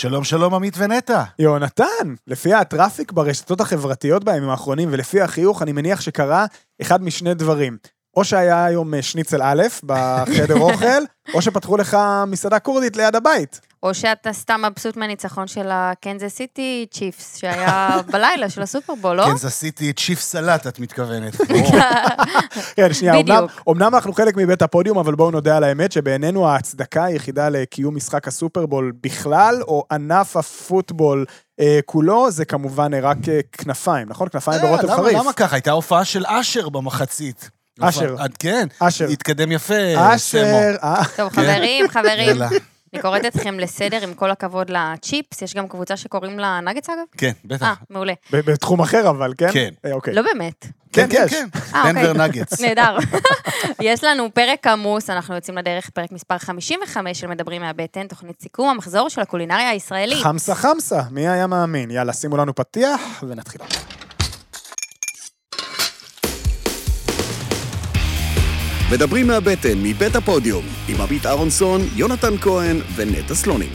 שלום, שלום, עמית ונטע. יונתן, לפי ה traffic ברשתות החברתיות בימים האחרונים ולפי החיוך, אני מניח שקרה אחד משני דברים. או שהיה היום אה, שניצל א' בחדר אוכל, או שפתחו לך מסעדה כורדית ליד הבית. או שאתה סתם מבסוט מהניצחון של הקנזס סיטי צ'יפס, שהיה בלילה של הסופרבול, לא? כן, זה עשיתי צ'יפ סלט, את מתכוונת. כן, שנייה, אמנם, אנחנו חלק מבית הפודיום, אבל בואו נודה על האמת שבעינינו ההצדקה היחידה לקיום משחק הסופרבול בכלל, או ענף הפוטבול אה, כולו, זה כמובן אה, רק אה, כנפיים, נכון? כנפיים ברוטב למה- חריף. למה ככה? הייתה הופעה של אשר במחצית. אשר. הופעה- כן, אשר. התקדם יפה, סמו. אשר, אה, טוב, חברים, חברים, יאללה. אני קוראת אתכם לסדר עם כל הכבוד לצ'יפס, יש גם קבוצה שקוראים לה נגטס אגב? כן, אה, בטח. מעולה. ב- בתחום אחר אבל, כן? כן. אה, אוקיי. לא באמת. כן, כן, יש. כן. אה, אוקיי. דנבר. נהדר. יש לנו פרק עמוס, אנחנו יוצאים לדרך, פרק מספר 55 של מדברים מהבטן, תוכנית סיכום המחזור של הקולינריה הישראלית. חמסה חמסה, מי היה מאמין? יאללה, שימו לנו פתיח ונתחיל. מדברים מהבטן, מבית הפודיום, עם עמית אהרונסון, יונתן כהן ונטע סלונים.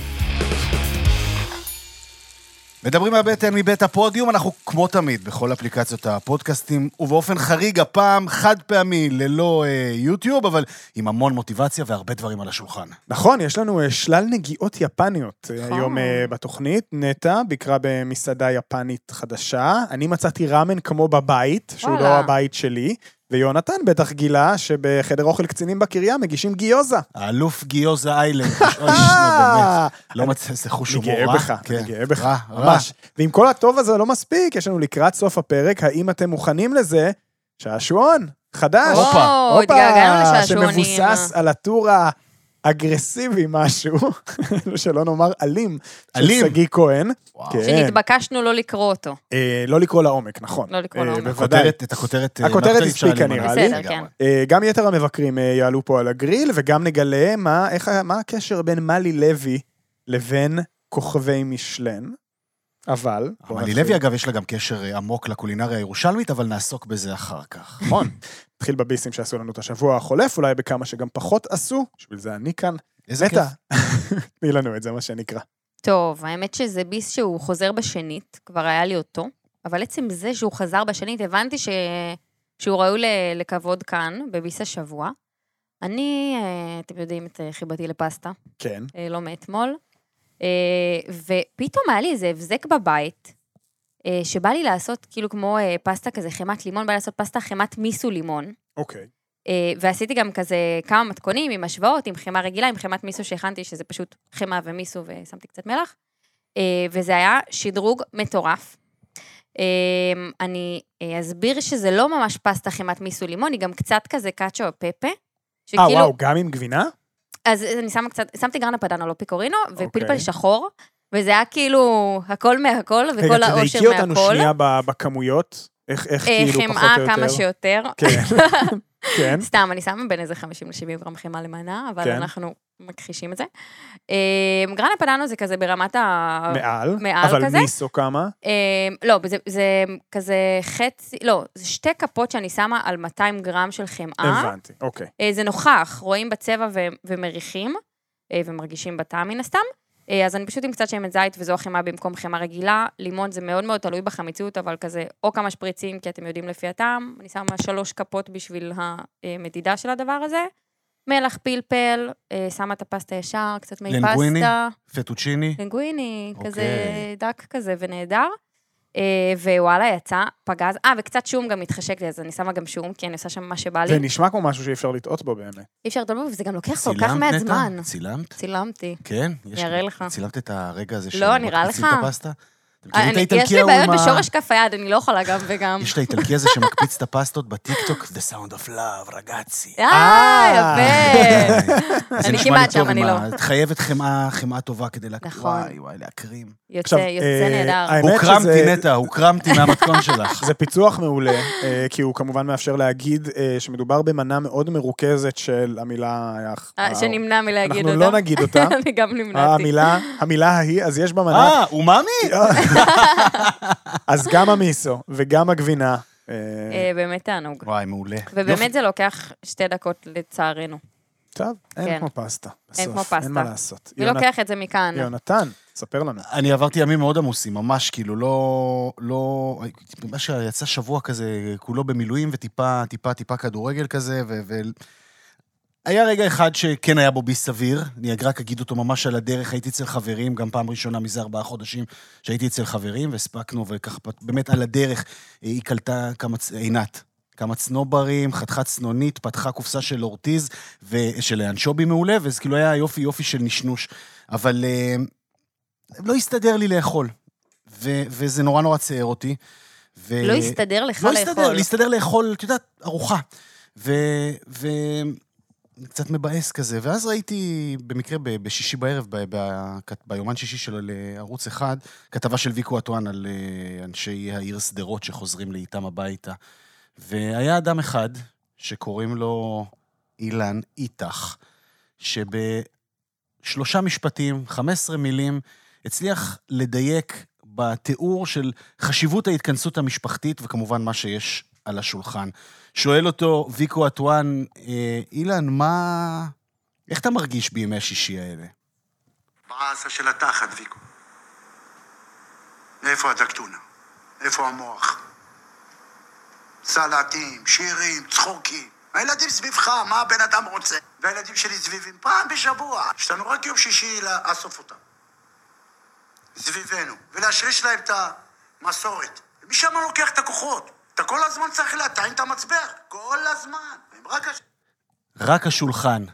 מדברים מהבטן מבית הפודיום, אנחנו כמו תמיד בכל אפליקציות הפודקאסטים, ובאופן חריג הפעם חד פעמי ללא אה, יוטיוב, אבל עם המון מוטיבציה והרבה דברים על השולחן. נכון, יש לנו אה, שלל נגיעות יפניות אה, נכון. היום אה, בתוכנית. נטע ביקרה במסעדה יפנית חדשה. אני מצאתי ראמן כמו בבית, שהוא לא וואלה. הבית שלי. ויונתן בטח גילה שבחדר אוכל קצינים בקריה מגישים גיוזה. האלוף גיוזה איילנד, אוי, באמת. לא מצא, זה חוש אני הומור גאה רע. בך, כן. אני גאה בך, רע, רע. ממש. ועם כל הטוב הזה לא מספיק, יש לנו לקראת סוף הפרק, האם אתם מוכנים לזה? שעשועון, חדש. הופה, התגעגענו לשעשועונים. שמבוסס על הטור האגרסיבי משהו, שלא נאמר אלים, אלים. של שגיא כהן. כן. שנתבקשנו לא לקרוא אותו. אה, לא לקרוא לעומק, נכון. לא לקרוא אה, לעומק. בוודאי. את הכותרת... אה, הכותרת הספיקה. נראה לי. בסדר. כן. אה, גם יתר המבקרים אה, יעלו פה על הגריל, וגם נגלה מה, איך, מה הקשר בין מאלי לוי לבין כוכבי משלן. אבל... נתחיל. לוי, אגב, יש לה גם קשר אה, עמוק לקולינריה הירושלמית, אבל נעסוק בזה אחר כך. נכון. נתחיל בביסים שעשו לנו את השבוע החולף, אולי בכמה שגם פחות עשו, בשביל זה אני כאן. איזה כיף. נטע, תני לנו את זה, מה שנקרא. טוב, האמת שזה ביס שהוא חוזר בשנית, כבר היה לי אותו, אבל עצם זה שהוא חזר בשנית, הבנתי ש... שהוא ראוי לכבוד כאן, בביס השבוע. אני, אה, אתם יודעים את אה, חיבתי לפסטה, כן. לא מאתמול, ופתאום היה לי איזה הבזק בבית, אה, שבא לי לעשות כאילו כמו אה, פסטה כזה חמת לימון, בא לי לעשות פסטה חמת מיסו לימון. אוקיי. אה, ועשיתי גם כזה כמה מתכונים עם השוואות, עם חמאה רגילה, עם חמת מיסו שהכנתי, שזה פשוט חמאה ומיסו ושמתי קצת מלח. אה, וזה היה שדרוג מטורף. אה, אני אה, אסביר שזה לא ממש פסטה חמת מיסו לימון, היא גם קצת כזה קאצ'ו פפה. אה, וואו, גם עם גבינה? אז אני שמה קצת, שמתי גרנה פדאנו, לא פיקורינו, ופלפל אוקיי. שחור, וזה היה כאילו הכל מהכל, וכל רגע, האושר תדייקי אותנו מהכל. שנייה בכמויות. איך אה, כאילו פחות חמאה או יותר. כמה שיותר. כן. סתם, אני שמה בין איזה 50 ל-70 גרם חמאה למנה, אבל כן. אנחנו מכחישים את זה. אה, גרנה פדאנו זה כזה ברמת ה... מעל. מעל אבל כזה? מיסו כמה? לא, זה, זה כזה חצי, לא, זה שתי כפות שאני שמה על 200 גרם של חמאה. הבנתי, אוקיי. אה, זה נוכח, רואים בצבע ו- ומריחים, אה, ומרגישים בטעם מן הסתם. אה, אז אני פשוט עם קצת שמן זית וזו החמאה במקום חמאה רגילה. לימון זה מאוד מאוד תלוי בחמיצות, אבל כזה או כמה שפריצים, כי אתם יודעים לפי הטעם. אני שמה שלוש כפות בשביל המדידה של הדבר הזה. מלח, פלפל, אה, שמה את הפסטה ישר, קצת מי לינגוויני? פסטה. פטוצ'יני. לינגוויני, אוקיי. כזה דק כזה ונהדר. אה, ווואלה, יצא פגז. אה, וקצת שום גם מתחשק לי, אז אני שמה גם שום, כי אני עושה שם מה שבא לי. זה נשמע כמו משהו שאי אפשר לטעות בו באמת. אי אפשר לדבר, וזה גם לוקח כל כך מעט? זמן. צילמת? צילמתי. כן? יש- אני אראה לך. צילמת את הרגע הזה לא, נראה שמקפיצים לך. את הפסטה? אתם מכירים את אני- האיטלקי יש לי בעיות בשורש כף היד, אני לא יכולה גם וגם. יש את האיטלקי הזה שמקפיץ את הפסטות בטיקטוק, The Sound of Love, רגאצי. אה, יפה. זה אני כמעט שם, אני לא. את חייבת חמאה, חמאה טובה כדי להקריא. נכון. וואי, וואי, להקרים. יוצא יוצא אה, נהדר. הוקרמתי, נטע, הוקרמתי מהמתכון שלך. זה פיצוח מעולה, אה, כי הוא כמובן מאפשר להגיד אה, שמדובר במנה מאוד מרוכזת של המילה... אה, שנמנע מלהגיד אנחנו אותה. לא נגיד אותה. אני גם נמנעתי. המילה, המילה ההיא, אז יש במנה, אה, אומאמי? אז גם המיסו וגם הגבינה. אה, אה, באמת תענוג. וואי, מעולה. ובאמת זה לוקח שתי דקות לצערנו. טוב, אין כן. כמו פסטה. בסוף, כמו פסטה. אין מה לעשות. יונת- לוקח את זה מכאן. יונתן, ספר לנו. אני עברתי ימים מאוד עמוסים, ממש, כאילו, לא... לא... מה שיצא שבוע כזה, כולו במילואים וטיפה, טיפה, טיפה כדורגל כזה, ו... היה רגע אחד שכן היה בו בי סביר, אני רק אגיד אותו ממש על הדרך, הייתי אצל חברים, גם פעם ראשונה מזה ארבעה חודשים שהייתי אצל חברים, והספקנו, וככה, באמת על הדרך, היא קלטה כמה, עינת, כמה צנוברים, חתיכה צנונית, פתחה קופסה של אורטיז, ושל אנשובי מעולה, וזה כאילו היה יופי יופי של נשנוש. אבל אה, לא הסתדר לי לאכול, ו, וזה נורא נורא ציער אותי. ו... לא הסתדר לך לא לאכול. הסתדר, להסתדר לאכול, את יודעת, ארוחה. ו... ו... קצת מבאס כזה, ואז ראיתי במקרה ב- בשישי בערב, ב- ב- ביומן שישי של ערוץ אחד, כתבה של ויקו אטואן על אה, אנשי העיר שדרות שחוזרים לאיתם הביתה. והיה אדם אחד, שקוראים לו אילן איתך, שבשלושה משפטים, 15 מילים, הצליח לדייק בתיאור של חשיבות ההתכנסות המשפחתית, וכמובן מה שיש על השולחן. שואל אותו ויקו אטואן, אה, אילן, מה... איך אתה מרגיש בימי השישי האלה? באסה של התחת, ויקו. איפה הדקטונה? איפה המוח? סלטים, שירים, צחוקים. הילדים סביבך, מה הבן אדם רוצה? והילדים שלי סביבים פעם בשבוע. יש לנו רק יום שישי לאסוף אותם. סביבנו, ולהשריש להם את המסורת. ומשם הוא לוקח את הכוחות. אתה כל הזמן צריך להטעין את המצבר. כל הזמן. הם רק... הש- רק השולחן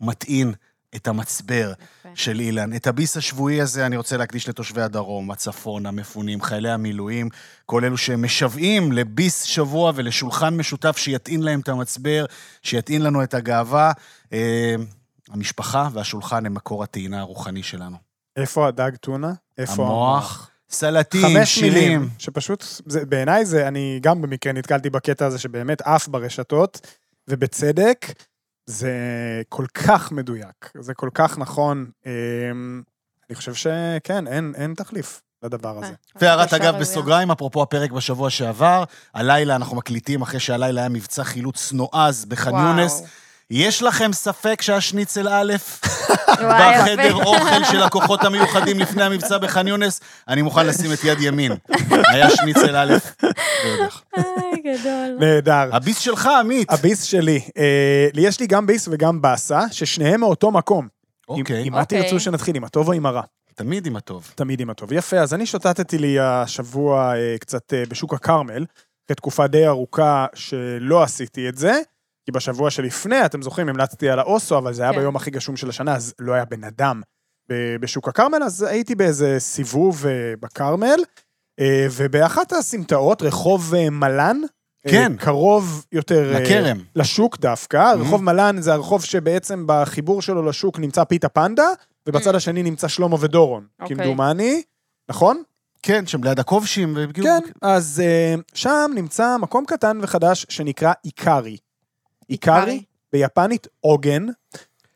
מטעין את המצבר של אילן. את הביס השבועי הזה אני רוצה להקדיש לתושבי הדרום, הצפון, המפונים, חיילי המילואים, כל אלו שמשוועים לביס שבוע ולשולחן משותף שיטעין להם את המצבר, שיטעין לנו את הגאווה. אה, המשפחה והשולחן הם מקור הטעינה הרוחני שלנו. איפה הדג טונה? איפה המוח, סלטים, חמש שירים. מילים, שפשוט, זה, בעיניי זה, אני גם במקרה נתקלתי בקטע הזה שבאמת עף ברשתות, ובצדק, זה כל כך מדויק, זה כל כך נכון. אמ, אני חושב שכן, אין, אין תחליף לדבר הזה. והערת בקשה אגב. בסוגריים, אפרופו הפרק בשבוע שעבר, הלילה אנחנו מקליטים אחרי שהלילה היה מבצע חילוץ נועז בח'אן וואו. יונס. יש לכם ספק שהשניצל א'. בחדר אוכל של הכוחות המיוחדים לפני המבצע בח'אן יונס? אני מוכן לשים את יד ימין. היה שניצל א'. איי, גדול. נהדר. הביס שלך, עמית. הביס שלי, אה, לי יש לי גם ביס וגם באסה, ששניהם מאותו מקום. אוקיי, עם מה אוקיי. תרצו שנתחיל, עם הטוב או עם הרע? תמיד עם הטוב. תמיד עם הטוב. יפה, אז אני שוטטתי לי השבוע אה, קצת אה, בשוק הכרמל, אחרי תקופה די ארוכה שלא עשיתי את זה, כי בשבוע שלפני, אתם זוכרים, המלצתי על האוסו, אבל זה היה כן. ביום הכי גשום של השנה, אז לא היה בן אדם ב- בשוק הכרמל, אז הייתי באיזה סיבוב אה, בכרמל, אה, ובאחת הסמטאות, רחוב אה, מלן, כן. קרוב יותר... לכרם. לשוק דווקא, רחוב מלן זה הרחוב שבעצם בחיבור שלו לשוק נמצא פיתה פנדה, ובצד השני נמצא שלמה ודורון, אוקיי. כמדומני, נכון? כן, שם ליד הכובשים. כן, אז שם נמצא מקום קטן וחדש שנקרא איקרי. איקרי. ביפנית עוגן.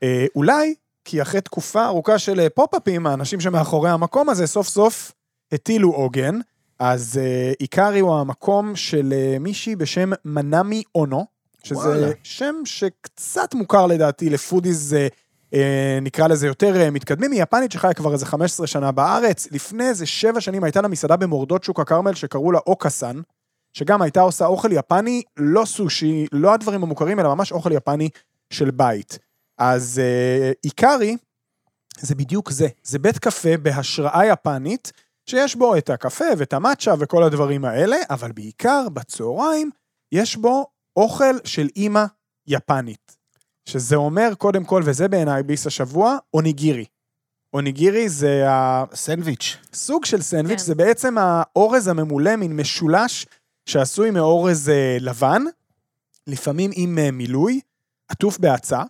אה, אולי כי אחרי תקופה ארוכה של אה, פופ-אפים, האנשים שמאחורי המקום הזה סוף סוף הטילו עוגן. אז אה, איקרי הוא המקום של אה, מישהי בשם מנמי אונו, שזה וואלה. שם שקצת מוכר לדעתי לפודיז, אה, אה, נקרא לזה יותר אה, מתקדמים, היא יפנית שחיה כבר איזה 15 שנה בארץ. לפני איזה 7 שנים הייתה לה מסעדה במורדות שוק הכרמל שקראו לה אוקסן, שגם הייתה עושה אוכל יפני, לא סושי, לא הדברים המוכרים, אלא ממש אוכל יפני של בית. אז אה, איקרי זה בדיוק זה, זה בית קפה בהשראה יפנית, שיש בו את הקפה ואת המאצ'ה וכל הדברים האלה, אבל בעיקר בצהריים יש בו אוכל של אימא יפנית. שזה אומר, קודם כל, וזה בעיניי ביס השבוע, אוניגירי. אוניגירי זה סנדוויץ'. הסוג של סנדוויץ', כן. זה בעצם האורז הממולא, מין משולש שעשוי מאורז אה, לבן, לפעמים עם אה, מילוי, עטוף בהצה,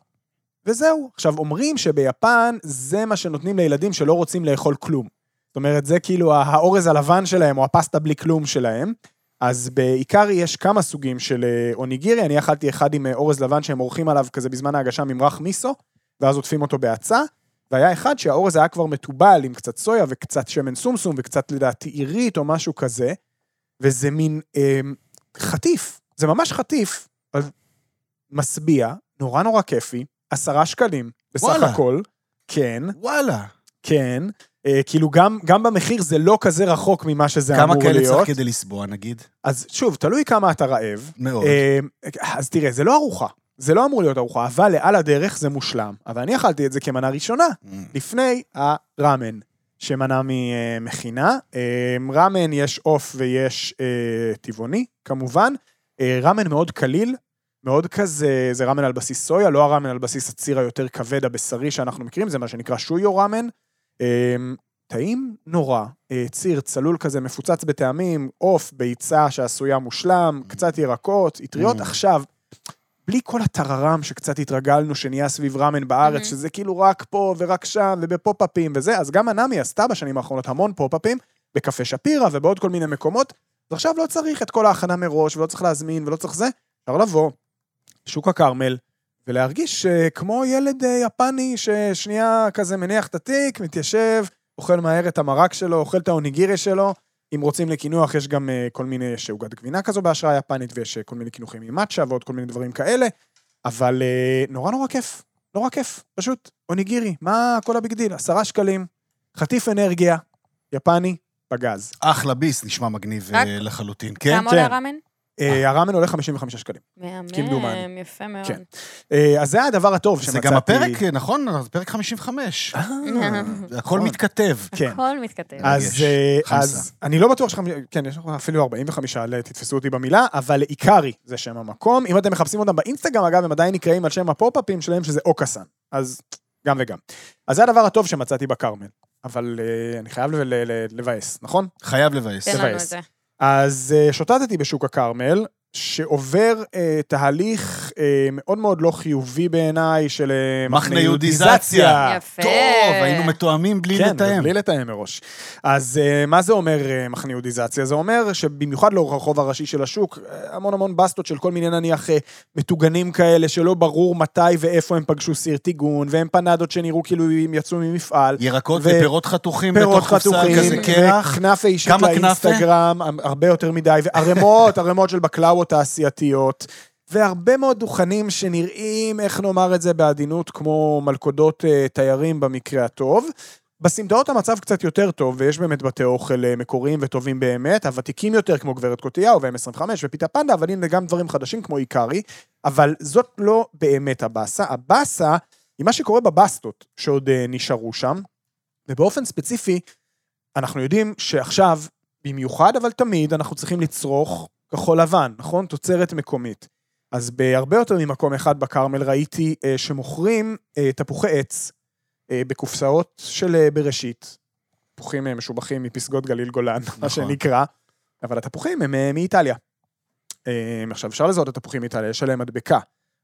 וזהו. עכשיו, אומרים שביפן זה מה שנותנים לילדים שלא רוצים לאכול כלום. זאת אומרת, זה כאילו האורז הלבן שלהם, או הפסטה בלי כלום שלהם. אז בעיקר יש כמה סוגים של אה, אוניגירי, אני אכלתי אחד עם אורז לבן שהם עורכים עליו כזה בזמן ההגשה ממרח מיסו, ואז עוטפים אותו בהצה, והיה אחד שהאורז היה כבר מתובל עם קצת סויה וקצת שמן סומסום וקצת לדעתי עירית או משהו כזה, וזה מין אה, חטיף, זה ממש חטיף, משביע, נורא נורא כיפי, עשרה שקלים בסך וואלה. הכל, כן, וואלה. כן, אה, כאילו, גם, גם במחיר זה לא כזה רחוק ממה שזה כמה אמור כאלה להיות. צריך כדי לסבוע, נגיד? אז שוב, תלוי כמה אתה רעב. מאוד. אה, אז תראה, זה לא ארוחה. זה לא אמור להיות ארוחה, אבל לעל הדרך זה מושלם. אבל אני אכלתי את זה כמנה ראשונה, Mm. לפני הראמן, שמנה ממכינה. אה, ראמן יש עוף ויש אה, טבעוני, כמובן. אה, ראמן מאוד קליל, מאוד כזה, זה ראמן על בסיס סויה, לא הראמן על בסיס הציר היותר כבד הבשרי שאנחנו מכירים, זה מה שנקרא שויו ראמן. אה, טעים נורא, ציר צלול כזה, מפוצץ בטעמים, עוף, ביצה שעשויה מושלם, קצת ירקות, אטריות. Mm. עכשיו, בלי כל הטררם שקצת התרגלנו שנהיה סביב ראמן בארץ, Mhm. שזה כאילו רק פה ורק שם ובפופ-אפים וזה, אז גם הנמי עשתה בשנים האחרונות המון פופ-אפים, בקפה שפירא ובעוד כל מיני מקומות, אז עכשיו לא צריך את כל ההכנה מראש, ולא צריך להזמין ולא צריך זה, אפשר לבוא, שוק הכרמל, ולהרגיש אה, כמו ילד אה, יפני ששנייה כזה מניח את התיק, מתיישב, אוכל מהר את המרק שלו, אוכל את האוניגירי שלו. אם רוצים לקינוח, יש גם אה, כל מיני, יש עוגת גבינה כזו בהשראה יפנית, ויש אה, כל מיני קינוחים עם מאצ'ה ועוד כל מיני דברים כאלה, אבל אה, נורא נורא כיף, נורא כיף, פשוט, אוניגירי, מה כל ה big deal? עשרה שקלים, חטיף אנרגיה, יפני, בגז. אחלה ביס, נשמע מגניב רק- לחלוטין. כן? כמה עולה כן. הראמן? אה, הראמן עולה 55 שקלים. מהמם, יפה מאוד. כן. אה, אז זה הדבר הטוב זה שמצאתי. גם הפרק, נכון? זה פרק 55. זה הכל. מתכתב. כן. הכל מתכתב. אז. אה, אני לא בטוח שחמ... כן, יש לך אפילו 45, לא, תתפסו אותי במילה, אבל איקרי זה שם המקום. אם אתם מחפשים אותם באינסטגרם, אגב, הם עדיין נקראים על שם הפופ-אפים שלהם, שזה אוקסן. אז גם וגם. אז זה הדבר הטוב שמצאתי בכרמל. אבל אה, אני חייב ל- ל- ל- לבאס, נכון? חייב לבאס. תן לנו את. זה. אז אה, שוטטתי בשוק הכרמל, שעובר אה, תהליך אה, מאוד מאוד לא חיובי בעיניי של אה, מחנה יהודיזציה. יפה. טוב, היינו מתואמים בלי כן, לתאם. בלי לתאם מראש. אז uh, מה זה אומר uh, מחנה יהודיזציה? זה אומר שבמיוחד לאורך הרחוב הראשי של השוק, uh, המון המון בסטות של כל מיני נניח uh, מטוגנים כאלה, שלא ברור מתי ואיפה הם פגשו סיר טיגון, והם פנדות שנראו כאילו הם יצאו ממפעל. ירקות ו- ופירות חתוכים פירות בתוך קופסה חתוכים, כזה קרח. וכנאפה אישית כמה כנאפה? לאינסטגרם, הרבה יותר מדי, וערימות, ערימות של בקלאוות תעשייתיות. והרבה מאוד דוכנים שנראים, איך נאמר את זה בעדינות, כמו מלכודות אה, תיירים במקרה הטוב. בסמטאות המצב קצת יותר טוב, ויש באמת בתי אוכל אה, מקוריים וטובים באמת, הוותיקים יותר כמו גברת קוטיהו ו-M25 ופיתה פנדה, אבל הנה גם דברים חדשים כמו איקרי, אבל זאת לא באמת הבאסה. הבאסה היא מה שקורה בבסטות שעוד אה, נשארו שם, ובאופן ספציפי, אנחנו יודעים שעכשיו, במיוחד אבל תמיד, אנחנו צריכים לצרוך כחול לבן, נכון? תוצרת מקומית. אז בהרבה יותר ממקום אחד בכרמל ראיתי אה, שמוכרים אה, תפוחי עץ אה, בקופסאות של אה, בראשית. תפוחים אה, משובחים מפסגות גליל גולן, מה נכון. שנקרא, אבל התפוחים הם אה, מאיטליה. אה, עכשיו, אפשר לזהות את התפוחים מאיטליה, יש עליהם מדבקה.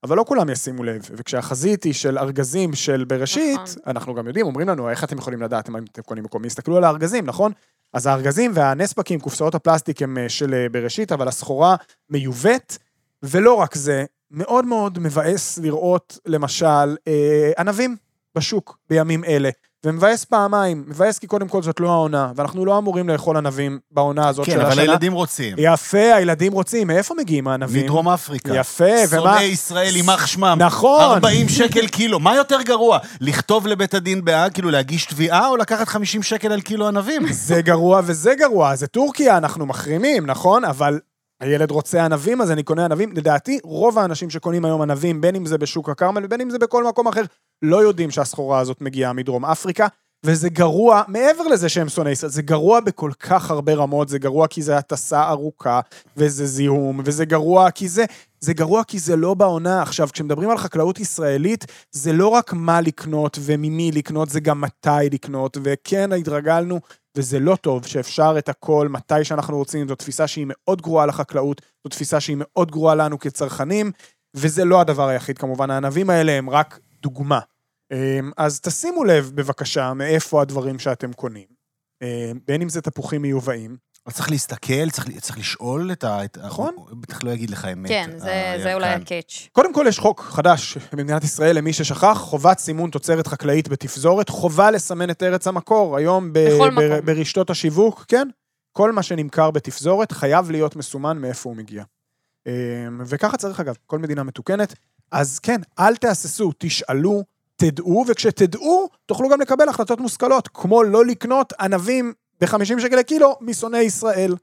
אבל לא כולם ישימו לב, וכשהחזית היא של ארגזים של בראשית, נכון. אנחנו גם יודעים, אומרים לנו, איך אתם יכולים לדעת אם אתם קונים מקומי? הסתכלו על הארגזים, נכון? אז הארגזים והנספקים, קופסאות הפלסטיק הם אה, של אה, בראשית, אבל הסחורה מיובאת, ולא רק זה, מאוד מאוד מבאס לראות, למשל, אה, ענבים בשוק בימים אלה. ומבאס פעמיים, מבאס כי קודם כל זאת לא העונה, ואנחנו לא אמורים לאכול ענבים בעונה הזאת כן, של אבל השנה. הילדים רוצים. יפה, הילדים רוצים, מאיפה מגיעים הענבים? מדרום אפריקה. יפה, ומה... שונאי ישראל, יימח שמם. נכון. 40 שקל קילו. מה יותר גרוע? לכתוב לבית הדין בהאג, כאילו להגיש תביעה, או לקחת 50 שקל על קילו ענבים? זה גרוע וזה גרוע, זה טורקיה, אנחנו מחרימים, נכון? אבל הילד רוצה ענבים, אז אני קונה ענבים. לדעתי, רוב האנשים שקונים היום ענבים, בין אם זה בשוק הכרמל ובין אם זה בכל מקום אחר, לא יודעים שהסחורה הזאת מגיעה מדרום אפריקה. וזה גרוע, מעבר לזה שהם שונאי ישראל, זה גרוע בכל כך הרבה רמות, זה גרוע כי זה הטסה ארוכה, וזה זיהום, וזה גרוע כי זה, זה גרוע כי זה לא בעונה. עכשיו, כשמדברים על חקלאות ישראלית, זה לא רק מה לקנות וממי לקנות, זה גם מתי לקנות, וכן, התרגלנו, וזה לא טוב שאפשר את הכל מתי שאנחנו רוצים, זו תפיסה שהיא מאוד גרועה לחקלאות, זו תפיסה שהיא מאוד גרועה לנו כצרכנים, וזה לא הדבר היחיד כמובן, הענבים האלה הם רק דוגמה. אמ, אז תשימו לב בבקשה מאיפה הדברים שאתם קונים. אמ, בין אם זה תפוחים מיובאים, אבל צריך להסתכל, צריך, צריך לשאול את ה... נכון. הוא בטח לא יגיד לך אמת. כן, זה- זה אולי. הקאץ'. קודם כל יש חוק חדש במדינת ישראל, למי ששכח, חובת סימון תוצרת חקלאית בתפזורת, חובה לסמן את ארץ המקור. היום ב- בכל ב- מקום. ברשתות השיווק, כן, כל מה שנמכר בתפזורת חייב להיות מסומן מאיפה הוא מגיע. אמ, וככה צריך אגב, כל מדינה מתוקנת. אז כן, אל תהססו, תשאלו, תדעו, וכשתדעו, תוכלו גם לקבל החלטות מושכלות, כמו לא לקנות ענבים ב-50 שקל לקילו משונאי ישראל.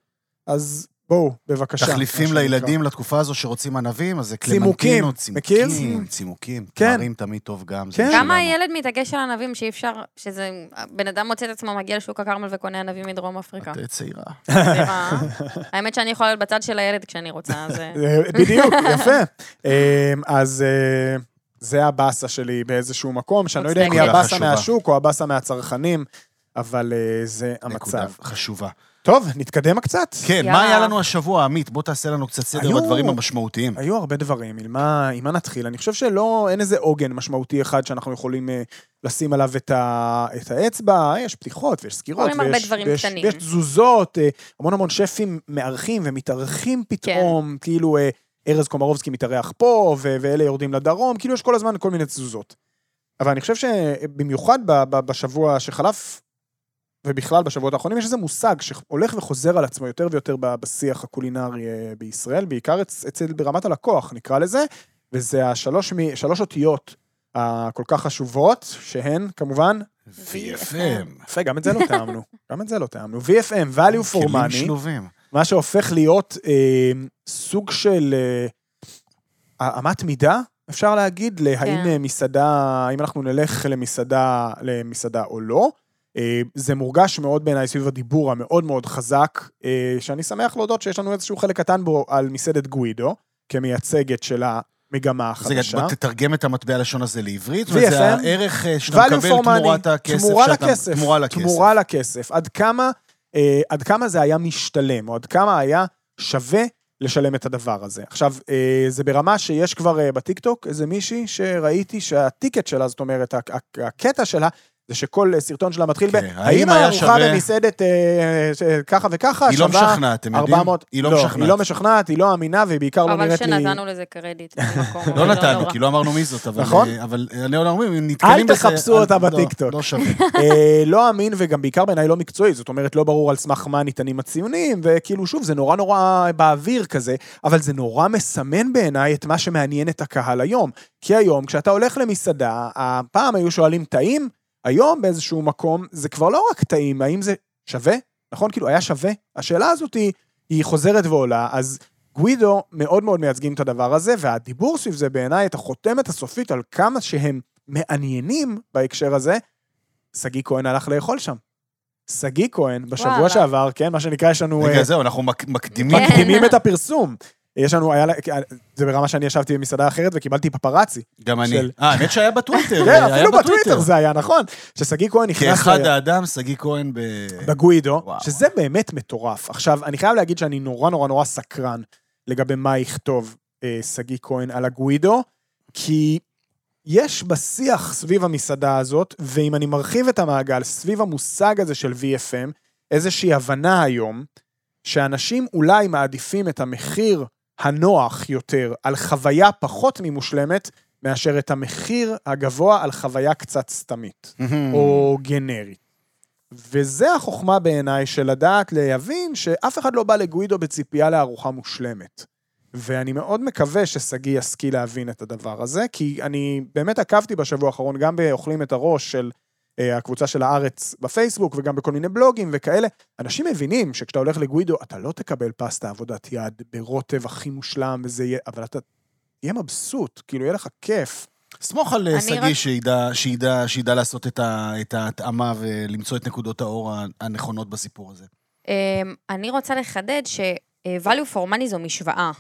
אז בואו, בבקשה. תחליפים. לילדים לתקופה הזו שרוצים ענבים, אז זה צימוקים, קלמנטינות, מכיר? צימוקים, צימוקים. כן. תמרים תמיד טוב גם. כן. שלנו. כמה הילד מתעקש על ענבים שאי אפשר, שזה, בן אדם מוצא את עצמו מגיע לשוק הכרמל וקונה ענבים מדרום אפריקה. את צעירה. רע. האמת שאני יכולה להיות בצד של הילד כשאני רוצה, זה... אה, בדיוק, יפה. אה, אז אה, זה הבאסה שלי באיזשהו מקום, שאני לא יודע אם היא. הבאסה. מהשוק או הבאסה מהצרכנים, אבל אה, זה נקודה המצב. חשובה. טוב, נתקדם קצת. כן, מה. היה לנו השבוע, עמית? בוא תעשה לנו קצת סדר היו- בדברים המשמעותיים. היו הרבה דברים, עם מה, עם מה נתחיל? אני חושב שלא, אין איזה עוגן משמעותי אחד שאנחנו יכולים אה, לשים עליו את, ה, את האצבע, יש פתיחות ויש הרבה ויש, דברים ויש, קטנים. ויש תזוזות, אה, המון המון שפים מארחים ומתארחים פתאום, כאילו אה, ארז קומרובסקי מתארח פה, ו- ואלה יורדים לדרום, כאילו יש כל הזמן כל מיני תזוזות. אבל אני חושב שבמיוחד בשבוע שחלף, ובכלל בשבועות האחרונים, יש איזה מושג שהולך וחוזר על עצמו יותר ויותר בשיח הקולינרי אה, בישראל, בעיקר אצ- אצל ברמת הלקוח, נקרא לזה, וזה השלוש מ- שלוש אותיות הכל כך חשובות, שהן כמובן, VFM. יפה, גם את זה לא טעמנו, גם את זה לא טעמנו. VFM, value for money. מה שהופך להיות אה, סוג של אה, אמת מידה, אפשר להגיד, להאם כן. אה, מסעדה, האם אנחנו נלך למסעדה, למסעדה או לא. אה, זה מורגש מאוד בעיניי סביב הדיבור המאוד מאוד חזק, אה, שאני שמח להודות שיש לנו איזשהו חלק קטן בו על מסעדת גווידו, כמייצגת של המגמה החדשה. בוא תתרגם את המטבע הלשון הזה לעברית, וזה הערך שאתה מקבל תמורת הכסף. תמורה שאתה- לכסף, תמורה לכסף. תמורה לכסף. עד כמה, עד כמה זה היה משתלם, או עד כמה היה שווה לשלם את הדבר הזה. עכשיו, אה, זה ברמה שיש כבר אה, בטיקטוק איזה מישהי שראיתי שהטיקט שלה, זאת אומרת, הק- הק- הקטע שלה, זה שכל אה, סרטון שלה מתחיל ב... כן, האם האם היה הארוחה שווה- במסעדת אה, ש- ככה וככה היא לא שווה משכנעת, אתם יודעים? 400... היא לא היא משכנעת. לא משכנעת, היא לא אמינה, והיא בעיקר לא אבל נראית לי... שנתנו לזה קרדיט. לא אבל נתנו. כי לא אמרנו מי זאת, אבל... נכון. אה, אבל אני לא אומר, אם נתקלים אל בזה... תחפשו אל- אותה לא, בטיקטוק. לא שווה. אה, לא אמין וגם בעיקר בעיניי לא מקצועי, זאת אומרת, לא ברור על סמך מה ניתנים הציונים, וכאילו, שוב, זה נורא נורא באוויר כזה, אבל זה נורא מסמן בעיניי את מה שמעניין את הקהל היום. כי היום, כשאתה הולך למסעדה, הפעם היו שואלים טעים, היום באיזשהו מקום, זה כבר לא רק טעים, האם זה שווה? נכון? כאילו, היה שווה? השאלה הזאת היא, היא חוזרת ועולה, אז גווידו מאוד מאוד מייצגים את הדבר הזה, והדיבור סביב זה בעיניי, את החותמת הסופית על כמה שהם מעניינים בהקשר הזה, שגיא כהן הלך לאכול שם. שגיא כהן, בשבוע וואלה. שעבר, כן, מה שנקרא, יש לנו... רגע, אה, זהו, אנחנו מק- מקדימים. כן. מקדימים את הפרסום. יש לנו, היה, לה- זה ברמה שאני ישבתי במסעדה אחרת וקיבלתי פפרצי. גם אני. אה, האמת שהיה בטוויטר. כן, אפילו בטוויטר זה היה, נכון. ששגיא כהן נכנס... כאחד האדם, שגיא כהן ב... בגווידו, וואו. שזה באמת מטורף. עכשיו, אני חייב להגיד שאני נורא נורא נורא סקרן לגבי מה יכתוב אה, שגיא כהן על הגווידו, כי יש בשיח סביב המסעדה הזאת, ואם אני מרחיב את המעגל סביב המושג הזה של VFM, איזושהי הבנה היום, שאנשים אולי מעדיפים את המחיר הנוח יותר על חוויה פחות ממושלמת, מאשר את המחיר הגבוה על חוויה קצת סתמית. או גנרית. וזה החוכמה בעיניי של לדעת להבין שאף אחד לא בא לגווידו בציפייה לארוחה מושלמת. ואני מאוד מקווה ששגיא ישכיל להבין את הדבר הזה, כי אני באמת עקבתי בשבוע האחרון גם ב"אוכלים את הראש" של הקבוצה של הארץ בפייסבוק, וגם בכל מיני בלוגים וכאלה. אנשים מבינים שכשאתה הולך לגווידו, אתה לא תקבל פסטה עבודת יד ברוטב הכי מושלם, וזה יהיה, אבל אתה תהיה מבסוט, כאילו, יהיה לך כיף. סמוך על אה, שגיא רק- שידע, שידע, שידע לעשות את, ה, את ההתאמה ולמצוא את נקודות האור הנכונות בסיפור הזה. אמ, אני רוצה לחדד ש-value for money זו משוואה.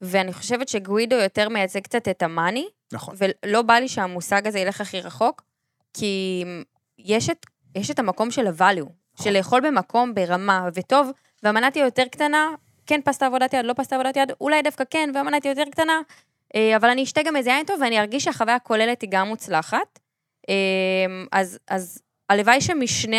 ואני חושבת שגווידו יותר מייצג קצת את המאני, נכון. ולא בא לי שהמושג הזה ילך הכי רחוק, כי יש את, יש את המקום של ה-value, של לאכול במקום ברמה וטוב, והמנה תהיה יותר קטנה, כן פסטה עבודת יד, לא פסטה עבודת יד, אולי דווקא כן, והמנה תהיה יותר קטנה, אה, אבל אני אשתה גם איזה יין טוב, ואני ארגיש שהחוויה הכוללת היא גם מוצלחת. אה, אז, אז הלוואי שמשני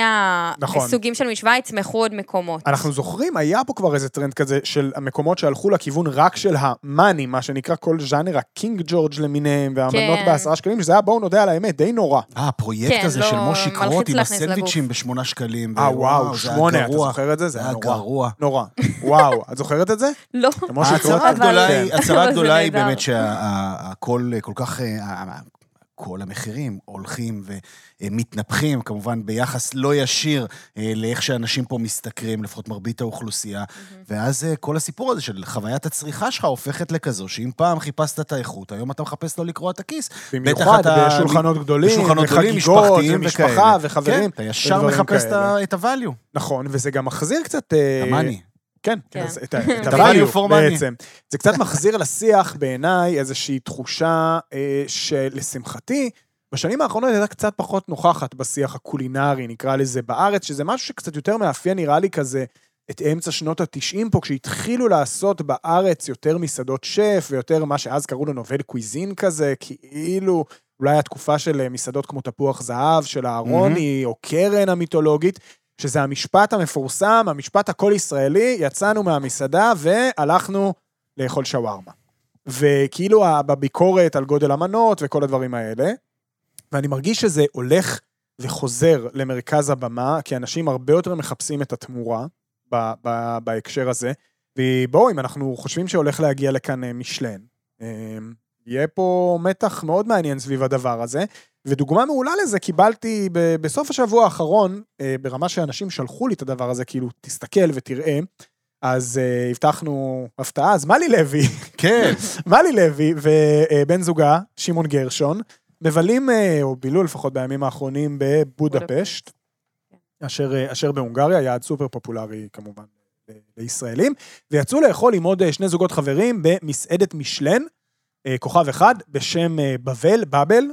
נכון. הסוגים של משוואה יצמחו עוד מקומות. אנחנו זוכרים, היה פה כבר איזה טרנד כזה של המקומות שהלכו לכיוון רק של ה money, מה שנקרא כל ז'אנר הקינג ג'ורג' למיניהם, והמנות כן. בעשרה שקלים, שזה היה, בואו נודה על האמת, די נורא. אה, הפרויקט כן, הזה לא, של מושי קרוט עם הסנדוויצ'ים בשמונה שקלים. אה, וואו, שמונה, אתה. זוכר את זה? זה היה נורא. גרוע. נורא. וואו, את זוכרת את זה? לא. הצהרה זה הגדולה היא. באמת שהכל כל כך, אה, כל המחירים הולכים ומתנפחים, כמובן ביחס לא ישיר אה, לאיך שאנשים פה משתכרים, לפחות מרבית האוכלוסייה. ואז אה, כל הסיפור הזה של חוויית הצריכה שלך הופכת לכזו, שאם פעם חיפשת את האיכות, היום אתה מחפש לא לקרוע את הכיס. במיוחד אתה- בשולחנות גדולים, בשולחנות גדולים, משפחתיים וכאלה. וחברים. כן, אתה ישר מחפש את כאלה. ה- את ה-value. נכון, וזה גם מחזיר קצת... אה, המאני. כן, כן. אז את ה-value. בעצם. זה קצת מחזיר לשיח בעיניי איזושהי תחושה אה, שלשמחתי, בשנים האחרונות הייתה קצת פחות נוכחת בשיח הקולינרי, נקרא לזה, בארץ, שזה משהו שקצת יותר מאפיין, נראה לי כזה, את אמצע שנות ה-90 פה, כשהתחילו לעשות בארץ יותר מסעדות שף, ויותר מה שאז קראו לו נובל קוויזין כזה, כאילו, אולי התקופה של אה, מסעדות כמו תפוח זהב, של אהרוני, או קרן המיתולוגית, שזה המשפט המפורסם, המשפט הכל ישראלי, יצאנו מהמסעדה והלכנו לאכול שווארמה. וכאילו בביקורת על גודל המנות וכל הדברים האלה, ואני מרגיש שזה הולך וחוזר למרכז הבמה, כי אנשים הרבה יותר מחפשים את התמורה ב- ב- בהקשר הזה. ובואו, אם אנחנו חושבים שהולך להגיע לכאן אה, משלן, אה, יהיה פה מתח מאוד מעניין סביב הדבר הזה. ודוגמה מעולה לזה קיבלתי ב- בסוף השבוע האחרון, אה, ברמה שאנשים שלחו לי את הדבר הזה, כאילו, תסתכל ותראה. אז אה, הבטחנו הפתעה, אז מלי לוי, כן. מלי לוי ובן זוגה, שמעון גרשון, מבלים, אה, או בילו לפחות בימים האחרונים, בבודפשט, אשר, אה, אשר בהונגריה, יעד סופר פופולרי כמובן ל- לישראלים, ויצאו לאכול עם עוד אה, שני זוגות חברים במסעדת משלן, אה, כוכב אחד, בשם אה, בבל, באבל, אה,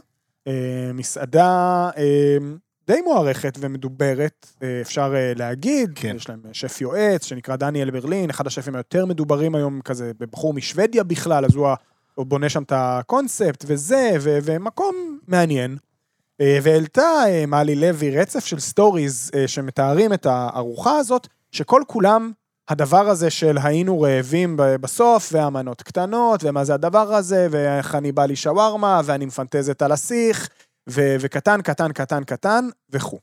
מסעדה אה, די מוערכת ומדוברת, אה, אפשר אה, להגיד. כן. יש להם שף יועץ שנקרא דניאל ברלין, אחד השפים היותר מדוברים היום, כזה בחור משוודיה בכלל, אז הוא, בונה שם את הקונספט וזה, ו- ומקום מעניין. אה, והעלתה אה, מלי לוי רצף של stories אה, שמתארים את הארוחה הזאת, שכל כולם הדבר הזה של היינו רעבים בסוף, והמנות קטנות, ומה זה הדבר הזה, ואיך אני בא לי שווארמה, ואני מפנטזת על הסיך, ו- וקטן, קטן, קטן, קטן, וכו'.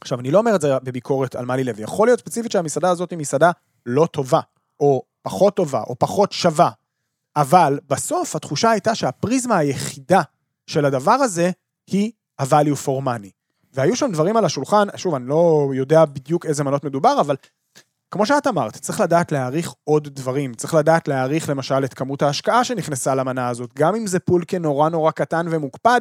עכשיו, אני לא אומר את זה בביקורת על מלי לוי. יכול להיות ספציפית שהמסעדה הזאת היא מסעדה לא טובה, או פחות טובה, או פחות שווה, אבל בסוף התחושה הייתה שהפריזמה היחידה של הדבר הזה היא ה-value for money. והיו שם דברים על השולחן, שוב, אני לא יודע בדיוק איזה מנות מדובר, אבל כמו שאת אמרת, צריך לדעת להעריך עוד דברים. צריך לדעת להעריך למשל את כמות ההשקעה שנכנסה למנה הזאת. גם אם זה פולקה נורא נורא קטן ומוקפד,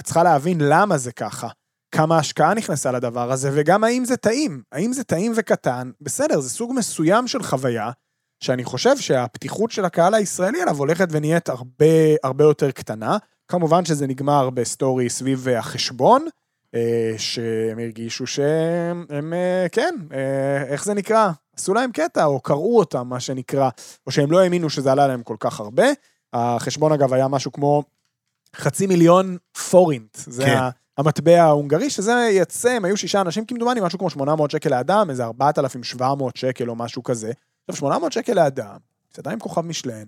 את צריכה להבין למה זה ככה. כמה השקעה נכנסה לדבר הזה, וגם האם זה טעים. האם זה טעים וקטן, בסדר, זה סוג מסוים של חוויה, שאני חושב שהפתיחות של הקהל הישראלי עליו הולכת ונהיית הרבה, הרבה יותר קטנה. כמובן שזה נגמר ב story סביב החשבון, שהם הרגישו שהם, הם, אה, כן, אה, איך זה נקרא? עשו להם קטע, או קראו אותם, מה שנקרא, או שהם לא האמינו שזה עלה להם כל כך הרבה. החשבון, אגב, היה משהו כמו חצי מיליון פורינט. זה כן. המטבע ההונגרי, שזה יצא, הם היו שישה אנשים כמדומני, משהו כמו 800 שקל לאדם, איזה 4,700 שקל או משהו כזה. עכשיו, 800 שקל לאדם, מסעדה עם כוכב משלן,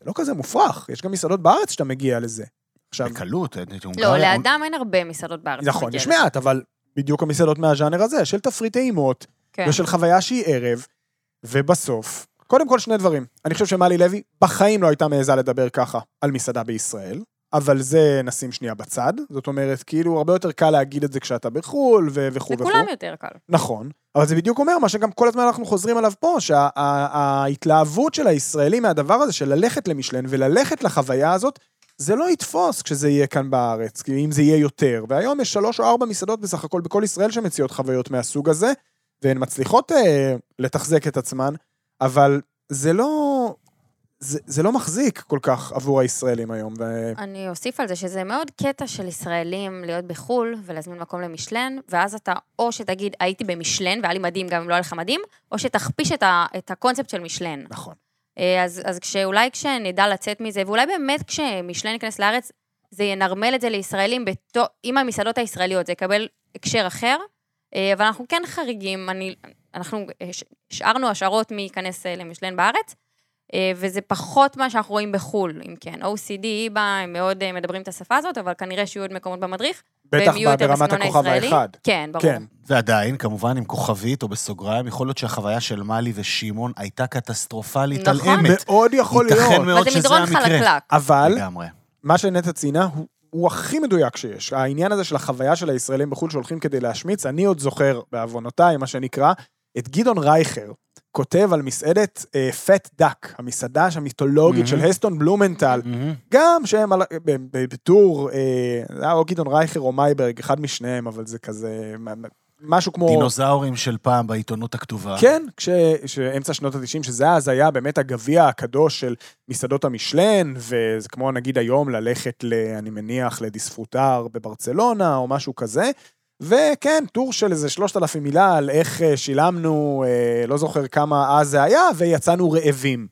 זה לא כזה מופרך, יש גם מסעדות בארץ שאתה מגיע לזה. עכשיו, בקלות. את- את לא, לאדם אין הרבה מסעדות בארץ. נכון, יש. מעט, אבל בדיוק המסעדות מהז'אנר הזה, של תפריט טעימות, כן. ושל חוויה שהיא ערב, ובסוף, קודם כל שני דברים. אני חושב שמלי לוי בחיים לא הייתה מעיזה לדבר ככה על מסעדה בישראל, אבל זה נשים שנייה בצד. זאת אומרת, כאילו, הרבה יותר קל להגיד את זה כשאתה בחו"ל, וכו' וכו'. לכולם יותר קל. נכון, אבל זה בדיוק אומר מה שגם כל הזמן אנחנו חוזרים עליו פה, שההתלהבות של הישראלים מהדבר הזה, של ללכת למשלן וללכת לחוויה הזאת, זה לא יתפוס כשזה יהיה כאן בארץ, כי אם זה יהיה יותר. והיום יש שלוש או ארבע מסעדות בסך הכל בכל ישראל שמציעות חוויות מהסוג הזה, והן מצליחות אה, לתחזק את עצמן, אבל זה לא... זה, זה לא מחזיק כל כך עבור הישראלים היום. ו... אני אוסיף על זה שזה מאוד קטע של ישראלים להיות בחו"ל ולהזמין מקום למשלן, ואז אתה או שתגיד הייתי במשלן והיה לי מדהים גם אם לא היה לך מדהים, או שתכפיש את, ה, את הקונספט של משלן. נכון. אה, אז, אז כשאולי כשנדע לצאת מזה, ואולי באמת כשמשלן ייכנס לארץ, זה ינרמל את זה לישראלים בתו, עם המסעדות הישראליות, זה יקבל הקשר אחר, אה, אבל אנחנו כן חריגים, אני, אנחנו הש- השארנו השערות מי ייכנס אה, למשלן בארץ, אה, וזה פחות מה שאנחנו רואים בחו"ל, אם כן. OCD, איבה, הם מאוד אה, מדברים את השפה הזאת, אבל כנראה שיהיו עוד מקומות במדריך. בטח יותר ברמת הכוכב הישראלי. האחד. כן, ברור. כן. ועדיין, כמובן, עם כוכבית או בסוגריים, יכול להיות שהחוויה של מאלי ושמעון הייתה קטסטרופלית נכון. על אמת. מאוד יכול ייתכן להיות. מאוד אבל זה שזה מדרון המקרה. חלקלק. אבל לגמרי. מה שנטע ציינה הוא הוא הכי מדויק שיש. העניין הזה של החוויה של הישראלים בחו"ל שהולכים כדי להשמיץ, אני עוד זוכר, בעוונותיי, מה שנקרא, את גדעון רייכר, כותב על מסעדת Fat Duck, המסעדה המיתולוגית Mhm. של הסטון בלומנטל, מהמם. גם שהם על- בטור, אה, זה היה או גדעון רייכר או מייברג, אחד משניהם, אבל זה כזה, משהו כמו... דינוזאורים של פעם בעיתונות הכתובה. כן, כש, שאמצע שנות ה-90, שזה אז היה באמת הגביע הקדוש של מסעדות המשלן, וזה כמו נגיד היום ללכת, ל, אני מניח, לדיספוטר בברצלונה, או משהו כזה. וכן, טור של איזה 3,000 מילה על איך אה, שילמנו, אה, לא זוכר כמה אז זה היה, ויצאנו רעבים.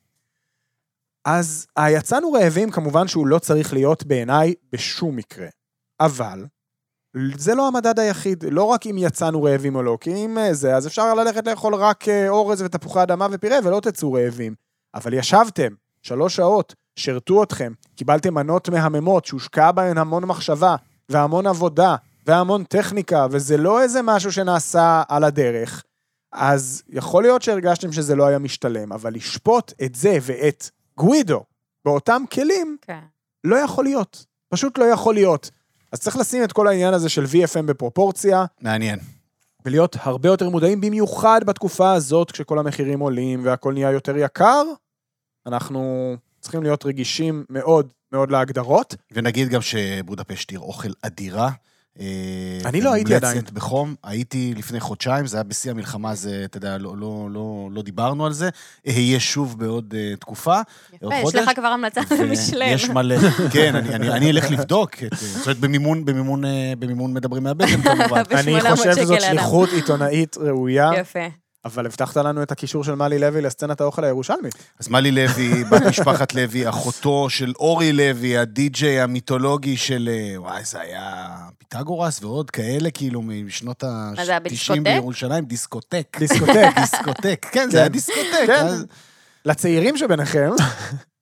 אז היצאנו רעבים, כמובן שהוא לא צריך להיות בעיניי בשום מקרה. אבל, זה לא המדד היחיד, לא רק אם יצאנו רעבים או לא, כי אם אה, זה, אז אפשר ללכת לאכול רק אה, אורז ותפוחי אדמה ופירה ולא תצאו רעבים. אבל ישבתם שלוש שעות, שירתו אתכם, קיבלתם מנות מהממות שהושקעה בהן המון מחשבה והמון עבודה והמון טכניקה, וזה לא איזה משהו שנעשה על הדרך. אז יכול להיות שהרגשתם שזה לא היה משתלם, אבל לשפוט את זה ואת גווידו באותם כלים, כן. לא יכול להיות. פשוט לא יכול להיות. אז צריך לשים את כל העניין הזה של VFM בפרופורציה, מעניין. ולהיות הרבה יותר מודעים, במיוחד בתקופה הזאת, כשכל המחירים עולים והכל נהיה יותר יקר, אנחנו צריכים להיות רגישים מאוד מאוד להגדרות. ונגיד גם שבודפשט עיר אוכל אדירה. אה, אני לא הייתי מומלצת עדיין. בחום, הייתי לפני חודשיים, זה היה בשיא המלחמה, זה, אתה יודע, לא, לא, לא, לא דיברנו על זה. אהיה שוב בעוד uh, תקופה. יפה, יש. לך כבר המלצה למשלם. יש מלא, כן, אני, אני, אני אלך לבדוק, את, אה, זאת אומרת, במימון, במימון, במימון מדברים מהבטן כמובן. אני ב-800 חושב שזאת. שליחות עיתונאית ראויה, יפה. אבל הבטחת לנו את הקישור של מלי לוי לסצנת האוכל הירושלמית. אז מלי לוי, בת משפחת לוי, אחותו של אורי לוי, הדי-ג'יי המיתולוגי של, אה, וואי, זה היה פיתגורס ועוד כאלה, כאילו, משנות מה זה היה, ה-90 בדיסקוטק? בירושלים, דיסקוטק. דיסקוטק. דיסקוטק, כן, זה היה כן. דיסקוטק. כן. לצעירים שביניכם,